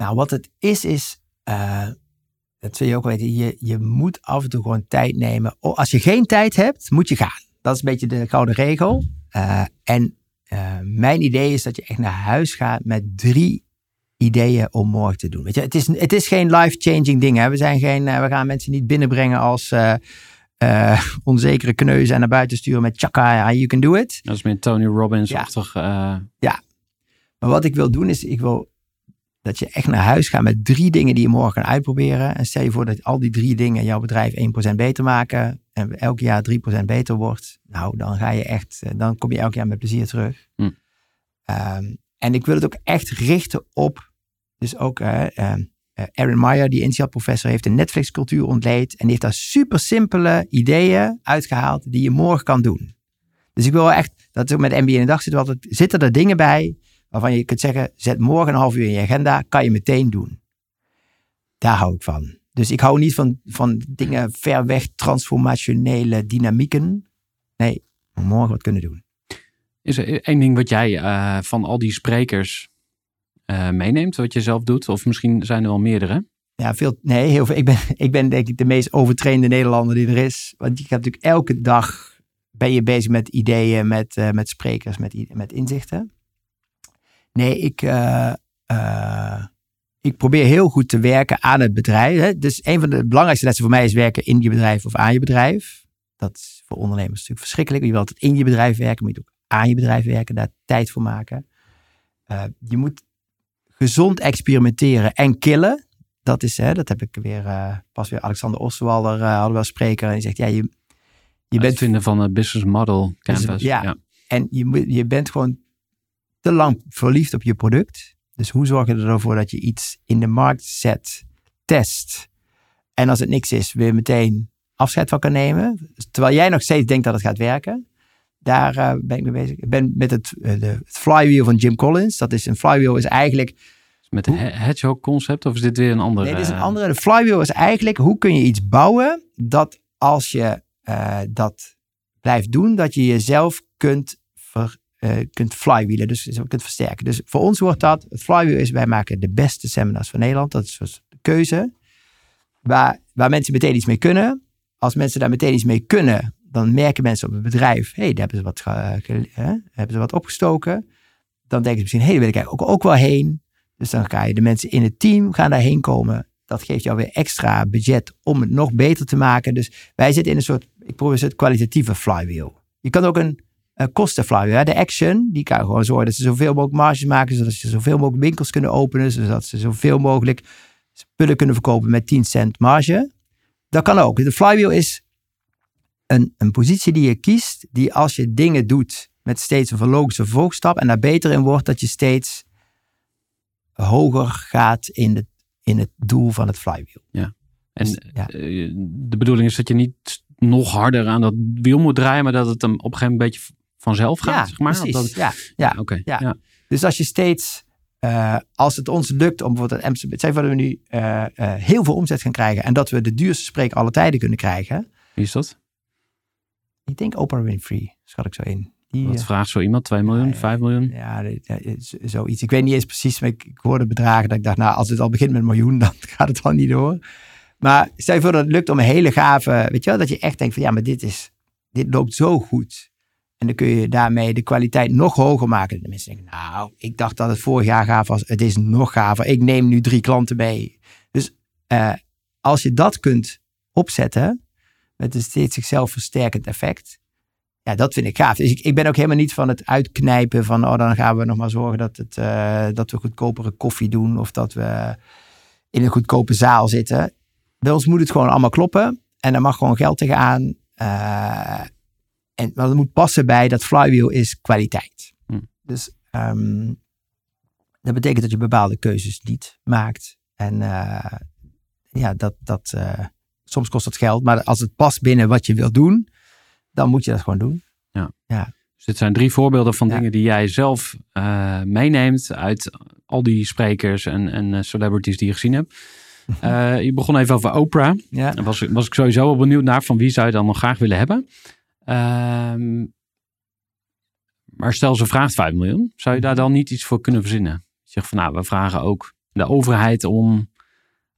Nou, wat het is, is, uh, dat zul je ook weten, je, je moet af en toe gewoon tijd nemen. Als je geen tijd hebt, moet je gaan. Dat is een beetje de gouden regel. Uh, en uh, mijn idee is dat je echt naar huis gaat met drie ideeën om morgen te doen. Weet je, het is, het is geen life-changing ding. Hè? We, zijn geen, we gaan mensen niet binnenbrengen als uh, onzekere kneuzen en naar buiten sturen met chaka, you can do it.
Dat is meer Tony Robbins-achtig.
Ja. ja, maar wat ik wil doen is, ik wil dat je echt naar huis gaat met drie dingen die je morgen kan uitproberen. En stel je voor dat al die drie dingen jouw bedrijf 1% beter maken. En elk jaar 3% beter wordt. Nou, dan ga je echt, dan kom je elk jaar met plezier terug.
Hm.
Um, en ik wil het ook echt richten op, dus ook uh, uh, Aaron Meyer, die INSEAD professor, heeft een Netflix cultuur ontleed. En die heeft daar super simpele ideeën uitgehaald die je morgen kan doen. Dus ik wil echt, dat is ook met MBA in de dag zitten, altijd, zitten er dingen bij waarvan je kunt zeggen, zet morgen een half uur in je agenda, kan je meteen doen. Daar hou ik van. Dus ik hou niet van, van dingen ver weg, transformationele dynamieken. Nee, morgen wat kunnen doen.
Is er één ding wat jij uh, van al die sprekers uh, meeneemt, wat je zelf doet? Of misschien zijn er wel meerdere?
Ja, veel. Nee, heel veel. Ik ben, ik ben denk ik de meest overtrainde Nederlander die er is. Want je hebt natuurlijk elke dag ben je bezig met ideeën, met, uh, met sprekers, met, met inzichten. Nee, ik, uh, uh, ik probeer heel goed te werken aan het bedrijf. Hè. Dus een van de belangrijkste lessen voor mij is werken in je bedrijf of aan je bedrijf. Dat is voor ondernemers natuurlijk verschrikkelijk. Je wilt altijd in je bedrijf werken, maar je moet ook aan je bedrijf werken, daar tijd voor maken. Uh, je moet gezond experimenteren en killen. Dat is, hè, dat heb ik weer, uh, pas weer Alexander Osterwalder uh, hadden we als spreker. En die zegt, ja, je, je bent...
vinden van het business model canvas.
Dus, ja. ja. En je, moet- je bent gewoon te lang verliefd op je product. Dus hoe zorg je ervoor dat je iets in de markt zet, test. En als het niks is, weer meteen afscheid van kan nemen. Terwijl jij nog steeds denkt dat het gaat werken. Daar eh, ben ik mee bezig. Ik ben met het, eh, de, het flywheel van Jim Collins. Dat is een flywheel is eigenlijk
Met het he- hedgehog concept of is dit weer een andere?
Nee, dit is een andere. De flywheel is eigenlijk hoe kun je iets bouwen dat als je eh, dat blijft doen, dat je jezelf kunt, eh, kunt flywheelen, dus kunt versterken. Dus voor ons wordt dat, het flywheel is, wij maken de beste seminars van Nederland. Dat is dus de keuze. Waar, waar mensen meteen iets mee kunnen. Als mensen daar meteen iets mee kunnen, dan merken mensen op het bedrijf, hé, hey, daar hebben ze wat, hè, hebben ze wat opgestoken. Dan denken ze misschien, hé, hey, daar wil ik ook, ook wel heen. Dus dan ga je de mensen in het team gaan daarheen komen. Dat geeft jou weer extra budget om het nog beter te maken. Dus wij zitten in een soort, ik probeer het kwalitatieve flywheel. Je kan ook een, een kosten flywheel. hè. De action, die kan gewoon zorgen dat ze zoveel mogelijk marges maken. Zodat ze zoveel mogelijk winkels kunnen openen. Zodat ze zoveel mogelijk spullen kunnen verkopen met 10 cent marge. Dat kan ook. De flywheel is een, een positie die je kiest. Die als je dingen doet met steeds een logische vervolgstap. En daar beter in wordt dat je steeds hoger gaat in, de, in het doel van het flywheel.
En
Dus, ja.
eh, de bedoeling is dat je niet nog harder aan dat wiel moet draaien, maar dat het hem op een gegeven moment een beetje vanzelf gaat,
ja,
zeg maar.
precies.
Dat-
Ja, ja.
Oké.
ja.
Ja.
Dus als je steeds, eh, als het ons lukt om bijvoorbeeld, het het zijn dat we nu eh, eh, heel veel omzet gaan krijgen en dat we de duurste spreek alle tijden kunnen krijgen.
Wie is dat?
Ik denk Oprah Winfrey, schat ik zo in. Die,
Wat vraagt zo iemand? 2 miljoen,
ja,
5 miljoen?
Ja, zoiets. Ik weet niet eens precies, maar ik, ik hoorde bedragen dat ik dacht, nou, als het al begint met een miljoen, dan gaat het wel niet door. Maar stel je voor dat het lukt om een hele gave, weet je wel, dat je echt denkt van, ja, maar dit is, dit loopt zo goed. En dan kun je daarmee de kwaliteit nog hoger maken. De mensen denken, nou, ik dacht dat het vorig jaar gaaf was. Het is nog gaver. Ik neem nu drie klanten mee. Dus eh, als je dat kunt opzetten, met een steeds zichzelf versterkend effect, ja, dat vind ik gaaf. Dus ik, ik ben ook helemaal niet van het uitknijpen van, oh, dan gaan we nog maar zorgen dat, het, eh, dat we goedkopere koffie doen of dat we in een goedkope zaal zitten. Bij ons moet het gewoon allemaal kloppen en er mag gewoon geld tegenaan. Eh en het moet passen bij dat flywheel is kwaliteit.
Hm.
Dus ehm, dat betekent dat je bepaalde keuzes niet maakt. En eh, ja, dat, dat, eh, soms kost dat geld, maar als het past binnen wat je wilt doen, dan moet je dat gewoon doen.
Dus dit zijn drie voorbeelden van
Ja.
dingen die jij zelf eh, meeneemt uit al die sprekers en, en celebrities die je gezien hebt. Je begon even over Oprah.
Ja.
Daar was, was ik sowieso wel benieuwd naar van wie zou je dan nog graag willen hebben. Ehm, maar stel ze vraagt 5 miljoen, zou je daar dan niet iets voor kunnen verzinnen? Je zegt van nou, we vragen ook de overheid om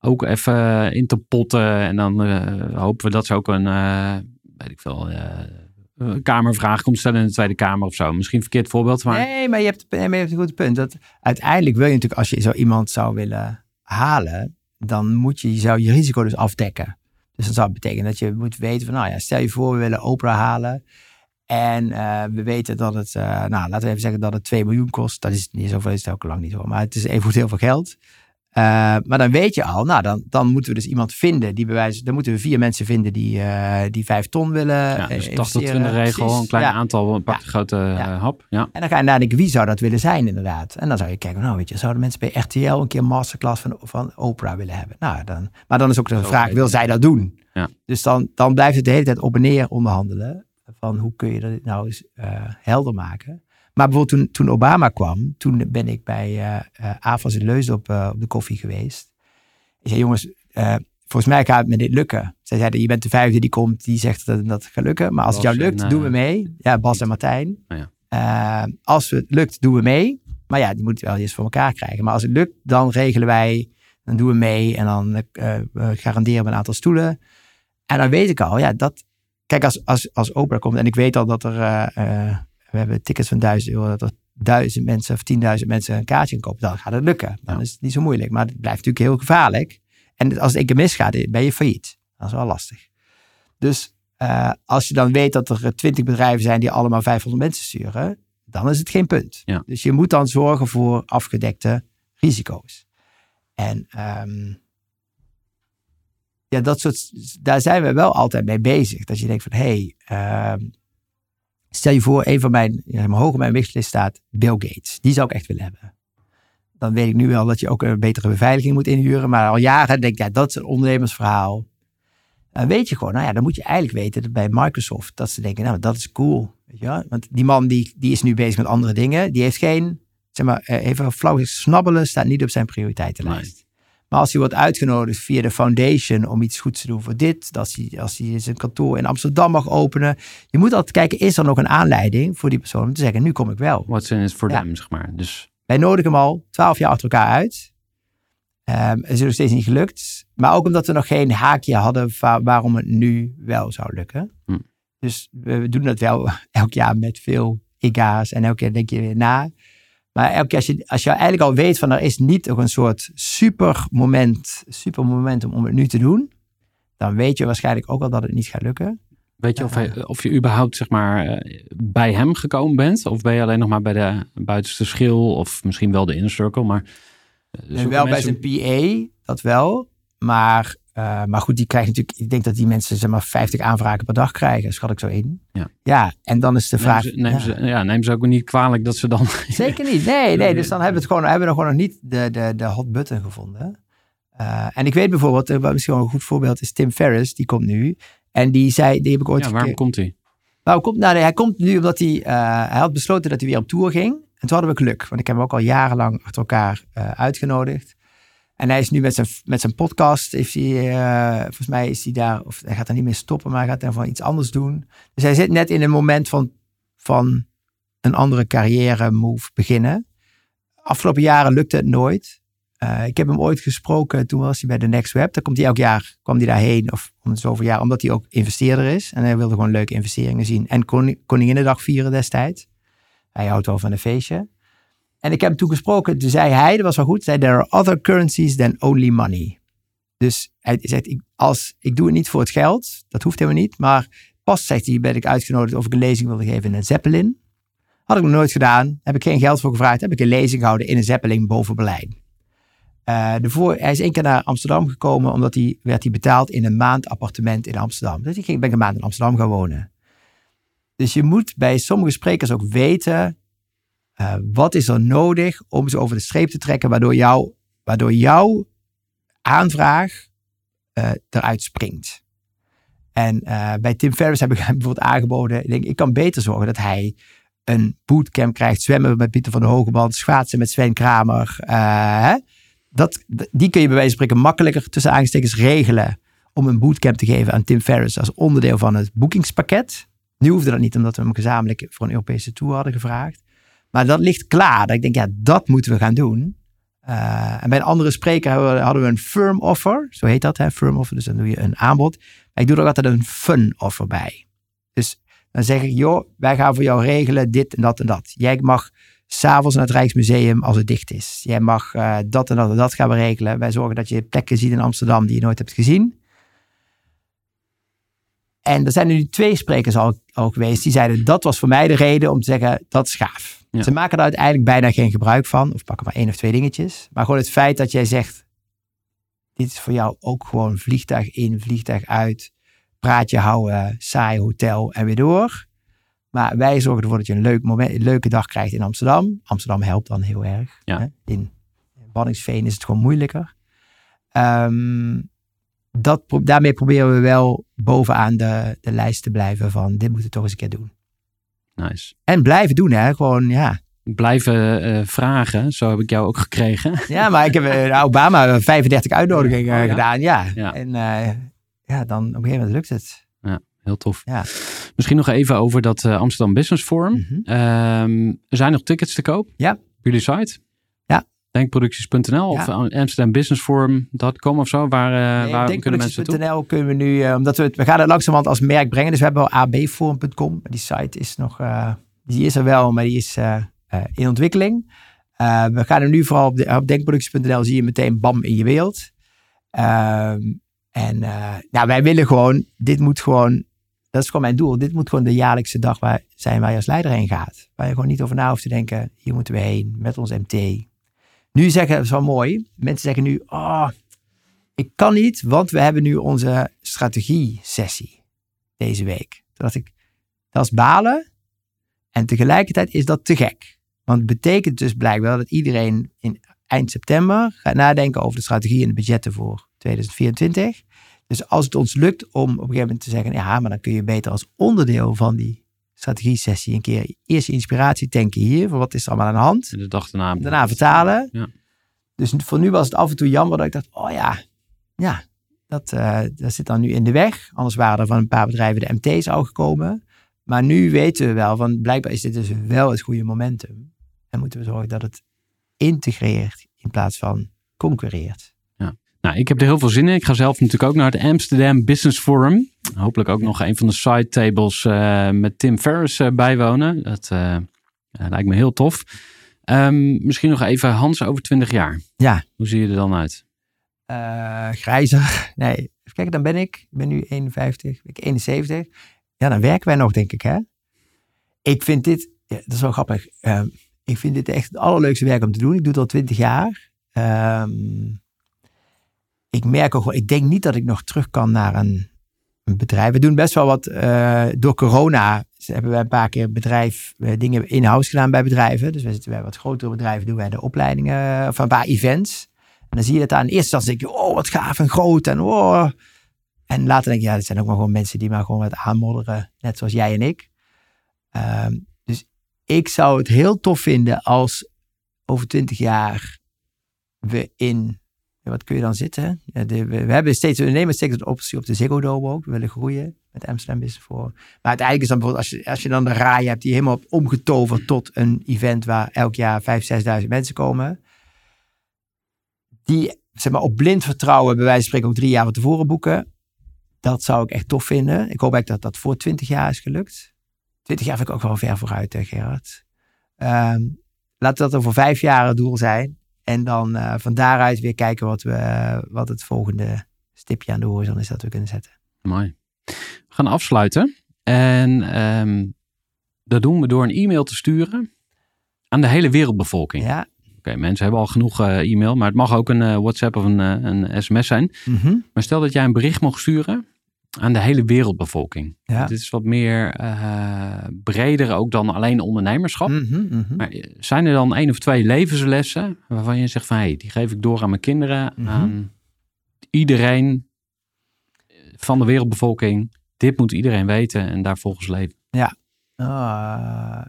ook even in te potten. En dan eh, hopen we dat ze ook een, eh, weet ik veel, eh, kamervraag komt stellen in de Tweede Kamer of zo. Misschien een verkeerd voorbeeld, maar
Nee, maar je, hebt, hebt een goed punt. Dat uiteindelijk wil je natuurlijk, als je zo iemand zou willen halen, dan moet je, je zou je risico dus afdekken. Dus dat zou betekenen dat je moet weten van, nou ja, stel je voor, we willen Oprah halen. En eh, we weten dat het, eh, nou laten we even zeggen dat het 2 miljoen kost. Dat is niet zoveel, is het ook lang niet hoor. Maar het is even heel veel geld. Eh, maar dan weet je al, nou dan, dan moeten we dus iemand vinden die bewijst. Dan moeten we vier mensen vinden die, eh, die vijf ton willen.
ja,
eh,
dus 80-20
investeren.
regel,
Precies.
een klein
Ja.
aantal, pak
Ja.
de grote
Ja.
hap. Ja.
En dan ga je nadenken, wie zou dat willen zijn inderdaad? En dan zou je kijken, nou weet je, zouden mensen bij RTL een keer een masterclass van, van Oprah willen hebben? Nou, dan, maar dan is ook de vraag, wil zij dat doen?
Ja.
Dus dan, dan blijft het de hele tijd op en neer onderhandelen. Van hoe kun je dat nou eens helder maken? Maar bijvoorbeeld toen, toen Obama kwam, toen ben ik bij eh eh AFAS in Leusden op, eh, op de koffie geweest. Ik zei, jongens, eh, volgens mij gaat het me dit lukken. Zij zeiden, je bent de vijfde die komt, die zegt dat dat gaat lukken. Maar als het jou lukt,
en, eh,
doen we mee. Ja, Bas en Martijn.
Oh ja.
Eh, als het lukt, doen we mee. Maar ja, die moeten wel eens voor elkaar krijgen. Maar als het lukt, dan regelen wij, dan doen we mee. En dan eh, eh, garanderen we een aantal stoelen. En dan weet ik al, ja, dat... Kijk, als, als, als Oprah komt en ik weet al dat er... eh, eh, we hebben tickets van 1000 euro, dat er duizend mensen of 10.000 mensen een kaartje kopen, dan gaat het lukken. Dan
Ja.
is het niet zo moeilijk. Maar het blijft natuurlijk heel gevaarlijk. En als het één keer misgaat, ben je failliet. Dat is wel lastig. Dus eh, als je dan weet dat er twintig bedrijven zijn die allemaal 500 mensen sturen, dan is het geen punt.
Ja.
Dus je moet dan zorgen voor afgedekte risico's. En ehm, ja, dat soort, daar zijn we wel altijd mee bezig. Dat je denkt van, hé, hey, ehm, Stel je voor, een van mijn, ja, hoog op mijn wishlist staat Bill Gates. Die zou ik echt willen hebben. Dan weet ik nu wel dat je ook een betere beveiliging moet inhuren. Maar al jaren denk ik, ja, dat is een ondernemersverhaal. Dan weet je gewoon, nou ja, dan moet je eigenlijk weten dat bij Microsoft, dat ze denken, nou, dat is cool. Weet je? Want die man die, die is nu bezig met andere dingen. Die heeft geen, zeg maar, eh, even flauw snabbelen staat niet op zijn prioriteitenlijst. Maar als hij wordt uitgenodigd via de foundation om iets goeds te doen voor dit, als hij, als hij zijn kantoor in Amsterdam mag openen. Je moet altijd kijken, is er nog een aanleiding voor die persoon om te zeggen, nu kom ik wel.
In it for
Ja.
them, zeg maar. Dus
Wij nodigen hem al twaalf jaar achter elkaar uit. Ehm het is nog steeds niet gelukt. Maar ook omdat we nog geen haakje hadden waarom het nu wel zou lukken.
Hm.
Dus we, we doen dat wel elk jaar met veel iga's. En elke keer denk je weer na. Maar elke keer als je, als je eigenlijk al weet van er is niet nog een soort super moment, super momentum om het nu te doen. Dan weet je waarschijnlijk ook al dat het niet gaat lukken.
weet je of, hij- of je überhaupt zeg maar eh, bij hem gekomen bent? Of ben je alleen nog maar bij de buitenste schil? Of misschien wel de inner circle, maar... eh,
wel bij zijn PA, dat wel. Maar, eh, maar goed, die krijgt natuurlijk, ik denk dat die mensen zeg maar 50 aanvragen per dag krijgen, schat ik zo in.
Ja.
ja en dan is de
Neem
vraag.
ze, neem,
ja.
ze, ja, neem ze ook niet kwalijk dat ze dan...
Zeker niet. Nee, nee. Dus dan hebben we het gewoon, hebben we nog gewoon nog niet de, de, de hot button gevonden. Eh, en ik weet bijvoorbeeld, wat misschien wel een goed voorbeeld is Tim Ferriss, die komt nu. En die zei, die heb ik ooit
ja, waarom komt hij?
Nou, komt, nou nee, hij komt nu omdat hij, hij had besloten dat hij weer op tour ging. En toen hadden we geluk, want ik heb hem ook al jarenlang achter elkaar uitgenodigd. En hij is nu met zijn, met zijn podcast, heeft hij, eh, volgens mij is hij daar, of hij gaat er niet meer stoppen, maar hij gaat daarvan iets anders doen. Dus hij zit net in een moment van, van een andere carrière move beginnen. Afgelopen jaren lukte het nooit. Eh, ik heb hem ooit gesproken, toen was hij bij de Next Web. Daar komt hij elk jaar, kwam hij daarheen, of om zoveel jaar, omdat hij ook investeerder is. En hij wilde gewoon leuke investeringen zien. En Koning- Koninginnedag vieren destijds. Hij houdt wel van een feestje. En ik heb hem toen gesproken, toen zei hij, dat was wel goed, there are other currencies than only money. Dus hij zegt, ik, als, ik doe het niet voor het geld, dat hoeft helemaal niet, maar pas, zegt hij, ben ik uitgenodigd of ik een lezing wilde geven in een Zeppelin. Had ik nog nooit gedaan, heb ik geen geld voor gevraagd, heb ik een lezing gehouden in een Zeppelin boven Berlijn. Voor, hij is één keer naar Amsterdam gekomen, omdat hij werd hij betaald in een maand appartement in Amsterdam. Dus ik ben ik een maand in Amsterdam gaan wonen. Dus je moet bij sommige sprekers ook weten, eh, wat is er nodig om ze over de streep te trekken, waardoor, waardoor jouw aanvraag eh, eruit springt. En eh, bij Tim Ferriss heb ik hem bijvoorbeeld aangeboden, ik, denk, ik kan beter zorgen dat hij een bootcamp krijgt, zwemmen met Pieter van der Hogeband, schaatsen met Sven Kramer. dat, die kun je bij wijze van spreken makkelijker tussen aanstekens regelen om een bootcamp te geven aan Tim Ferriss als onderdeel van het boekingspakket. Nu hoefde dat niet, omdat we hem gezamenlijk voor een Europese tour hadden gevraagd. Maar dat ligt klaar. Dat ik denk, ja, dat moeten we gaan doen. Eh, en bij een andere spreker hadden we, hadden we een firm offer. Zo heet dat, hè? firm offer. Dus dan doe je een aanbod. Maar ik doe er altijd een fun offer bij. Dus dan zeg ik, joh, wij gaan voor jou regelen dit en dat en dat. Jij mag s'avonds naar het Rijksmuseum als het dicht is. Jij mag eh, dat en dat en dat gaan we regelen. Wij zorgen dat je plekken ziet in Amsterdam die je nooit hebt gezien. En er zijn nu twee sprekers al, al geweest die zeiden dat was voor mij de reden om te zeggen dat is gaaf.
Ja.
Ze maken er uiteindelijk bijna geen gebruik van of pakken maar één of twee dingetjes. Maar gewoon het feit dat jij zegt dit is voor jou ook gewoon vliegtuig in, vliegtuig uit, praatje houden, saai hotel en weer door. Maar wij zorgen ervoor dat je een leuk moment, een leuke dag krijgt in Amsterdam. Amsterdam helpt dan heel erg.
Ja.
Hè? In Wanningsveen is het gewoon moeilijker. Ehm, dat, daarmee proberen we wel bovenaan de, de lijst te blijven van dit moeten we toch eens een keer doen.
Nice.
En blijven doen hè, gewoon ja.
Blijven eh, vragen, zo heb ik jou ook gekregen.
Ja, maar ik heb eh, naar Obama 35 uitnodigingen
Oh, ja?
gedaan, ja.
Ja.
En eh, ja, dan op een gegeven moment lukt het.
Heel tof.
Ja.
Misschien nog even over dat eh, Amsterdam Business Forum.
Mhm.
Ehm, er zijn nog tickets te koop.
Ja.
Op jullie site.
Ja.
Denkproducties.nl of amsterdambusinessforum.com of zo. Waar, eh,
Nee,
waar kunnen mensen toe?
Denkproducties.nl kunnen we nu, eh, omdat we het, we gaan het langzamerhand als merk brengen. Dus we hebben wel abforum.com. Die site is nog, eh, die is er wel, maar die is in ontwikkeling. We gaan hem nu vooral op, de, op denkproducties.nl zie je meteen bam in je wereld. Ehm, en nou, wij willen gewoon, dit moet gewoon, dat is gewoon mijn doel. Dit moet gewoon de jaarlijkse dag waar, zijn waar je als leider heen gaat. Waar je gewoon niet over na hoeft te denken, hier moeten we heen met ons MT. Nu zeggen, dat is wel mooi, mensen zeggen nu, oh, ik kan niet, want we hebben nu onze strategie-sessie deze week. Dacht ik, dat is balen. En tegelijkertijd is dat te gek. Want het betekent dus blijkbaar dat iedereen in eind september gaat nadenken over de strategie en de budgetten voor 2024. Dus als het ons lukt om op een gegeven moment te zeggen, ja, maar dan kun je beter als onderdeel van die strategie-sessie een keer eerst inspiratie tanken hier, voor wat is er allemaal aan de hand.
En de dag daarna.
Daarna vertalen.
Ja.
Dus voor nu was het af en toe jammer dat ik dacht, oh ja, ja, dat, eh, dat zit dan nu in de weg. Anders waren er van een paar bedrijven de MT's al gekomen. Maar nu weten we wel, van blijkbaar is dit dus wel het goede momentum. En moeten we zorgen dat het integreert in plaats van concurreert.
Nou, ik heb er heel veel zin in. Ik ga zelf natuurlijk ook naar het Amsterdam Business Forum. Hopelijk ook nog een van de side tables eh, met Tim Ferriss eh, bijwonen. Dat eh, lijkt me heel tof. Ehm, misschien nog even Hans over 20 jaar.
Ja.
Hoe zie je er dan uit?
Grijzer. Nee, even kijken, dan ben ik, ik ben nu 51, ben ik 71. Ja, dan werken wij nog, denk ik, hè? Ik vind dit, ja, dat is wel grappig. Ehm, ik vind dit echt het allerleukste werk om te doen. Ik doe het al 20 jaar. Ehm, ik merk ook wel, ik denk niet dat ik nog terug kan naar een, een bedrijf. We doen best wel wat eh, door corona. Hebben we een paar keer bedrijf, eh, dingen in-house gedaan bij bedrijven. Dus we zitten bij wat grotere bedrijven, doen wij de opleidingen of een paar events. En dan zie je dat aan eerste instantie denk je, oh wat gaaf en groot en oh. En later denk je, ja, dit zijn ook maar gewoon mensen die maar gewoon wat aanmodderen, net zoals jij en ik. Ehm, dus ik zou het heel tof vinden als over twintig jaar we in, ja, wat kun je dan zitten? We, hebben steeds, we nemen steeds de optie op de Ziggo Dome ook. We willen groeien met Amsterdam Business Forum. Maar uiteindelijk is dan bijvoorbeeld, als je, als je dan de RAI hebt die helemaal omgetoverd tot een event waar elk jaar 5.000, 6.000 mensen komen die zeg maar, op blind vertrouwen bij wijze van spreken ook drie jaar van tevoren boeken. Dat zou ik echt tof vinden. Ik hoop eigenlijk dat dat voor twintig jaar is gelukt. Twintig jaar vind ik ook wel ver vooruit, Gerard. Ehm laat dat over vijf jaar het doel zijn. En dan eh, van daaruit weer kijken wat, we, wat het volgende stipje aan de horizon is dat we kunnen zetten.
Mooi. We gaan afsluiten. En ehm, dat doen we door een e-mail te sturen aan de hele wereldbevolking.
Ja.
Oké, mensen hebben al genoeg eh, e-mail, maar het mag ook een eh, WhatsApp of een, een sms zijn.
Mhm.
Maar stel dat jij een bericht mocht sturen aan de hele wereldbevolking.
Ja.
Dit is wat meer eh, breder ook dan alleen ondernemerschap.
Mhm, mhm.
Maar eh, zijn er dan één of twee levenslessen waarvan je zegt van hé, die geef ik door aan mijn kinderen,
Mhm.
aan iedereen van de wereldbevolking. Dit moet iedereen weten en daar volgens leven.
Ah,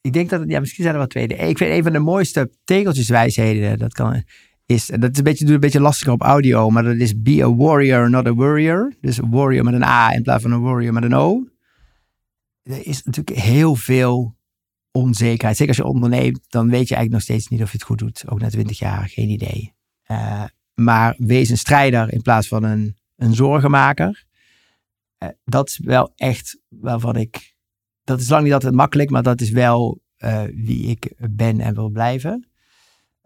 ik denk dat, ja, misschien zijn er wel twee. Ik vind een van de mooiste tegeltjeswijsheden, dat kan, is, dat is een beetje, een beetje lastiger op audio, maar dat is be a warrior, not a worrier. Dus warrior met een A in plaats van een warrior met een O. Er is natuurlijk heel veel onzekerheid. Zeker als je onderneemt, dan weet je eigenlijk nog steeds niet of je het goed doet. Ook na twintig jaar, geen idee. Eh, maar wees een strijder in plaats van een, een zorgenmaker. Eh, dat is wel echt waarvan ik dat is lang niet altijd makkelijk, maar dat is wel eh, wie ik ben en wil blijven.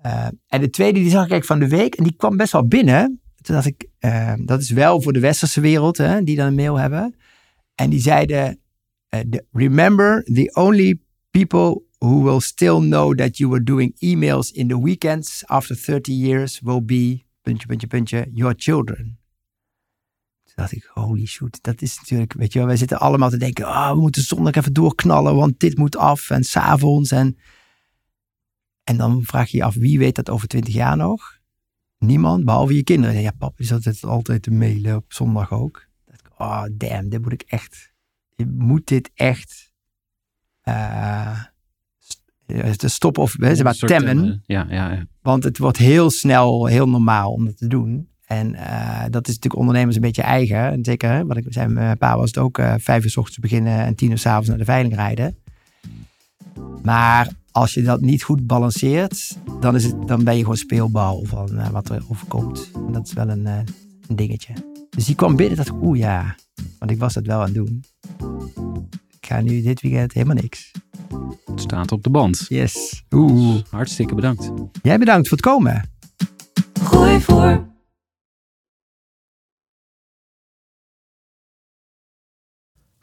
Eh, en de tweede, die zag ik van de week en die kwam best wel binnen. Toen dacht ik, eh, dat is wel voor de westerse wereld, hè, die dan een mail hebben. En die zeiden, eh, remember, the only people who will still know that you were doing emails in the weekends after 30 years will be, puntje, puntje, puntje, your children. Toen dacht ik, holy shoot, dat is natuurlijk, weet je wel, wij zitten allemaal te denken, ah, we moeten zondag even doorknallen, want dit moet af en s'avonds en... En dan vraag je je af, wie weet dat over twintig jaar nog? Niemand, behalve je kinderen. Ja, pap is altijd, altijd te mailen op zondag ook. Oh, damn, dit moet ik echt, je moet dit echt te stoppen of zeg maar, temmen.
ja, ja, ja.
Want het wordt heel snel heel normaal om dat te doen. En eh, dat is natuurlijk ondernemers een beetje eigen. En zeker, hè, wat ik zei, mijn pa was het ook vijf uur s ochtends beginnen en tien uur s avonds naar de veiling rijden. Maar als je dat niet goed balanceert, dan, is het, dan ben je gewoon speelbal van eh, wat er overkomt. En dat is wel een, eh, een dingetje. Dus die kwam binnen, dat oeh ja, want ik was dat wel aan het doen. Ik ga nu dit weekend helemaal niks.
Het staat op de band.
Yes. Oeh.
Hartstikke bedankt.
Jij bedankt voor het komen.
Gooi voor.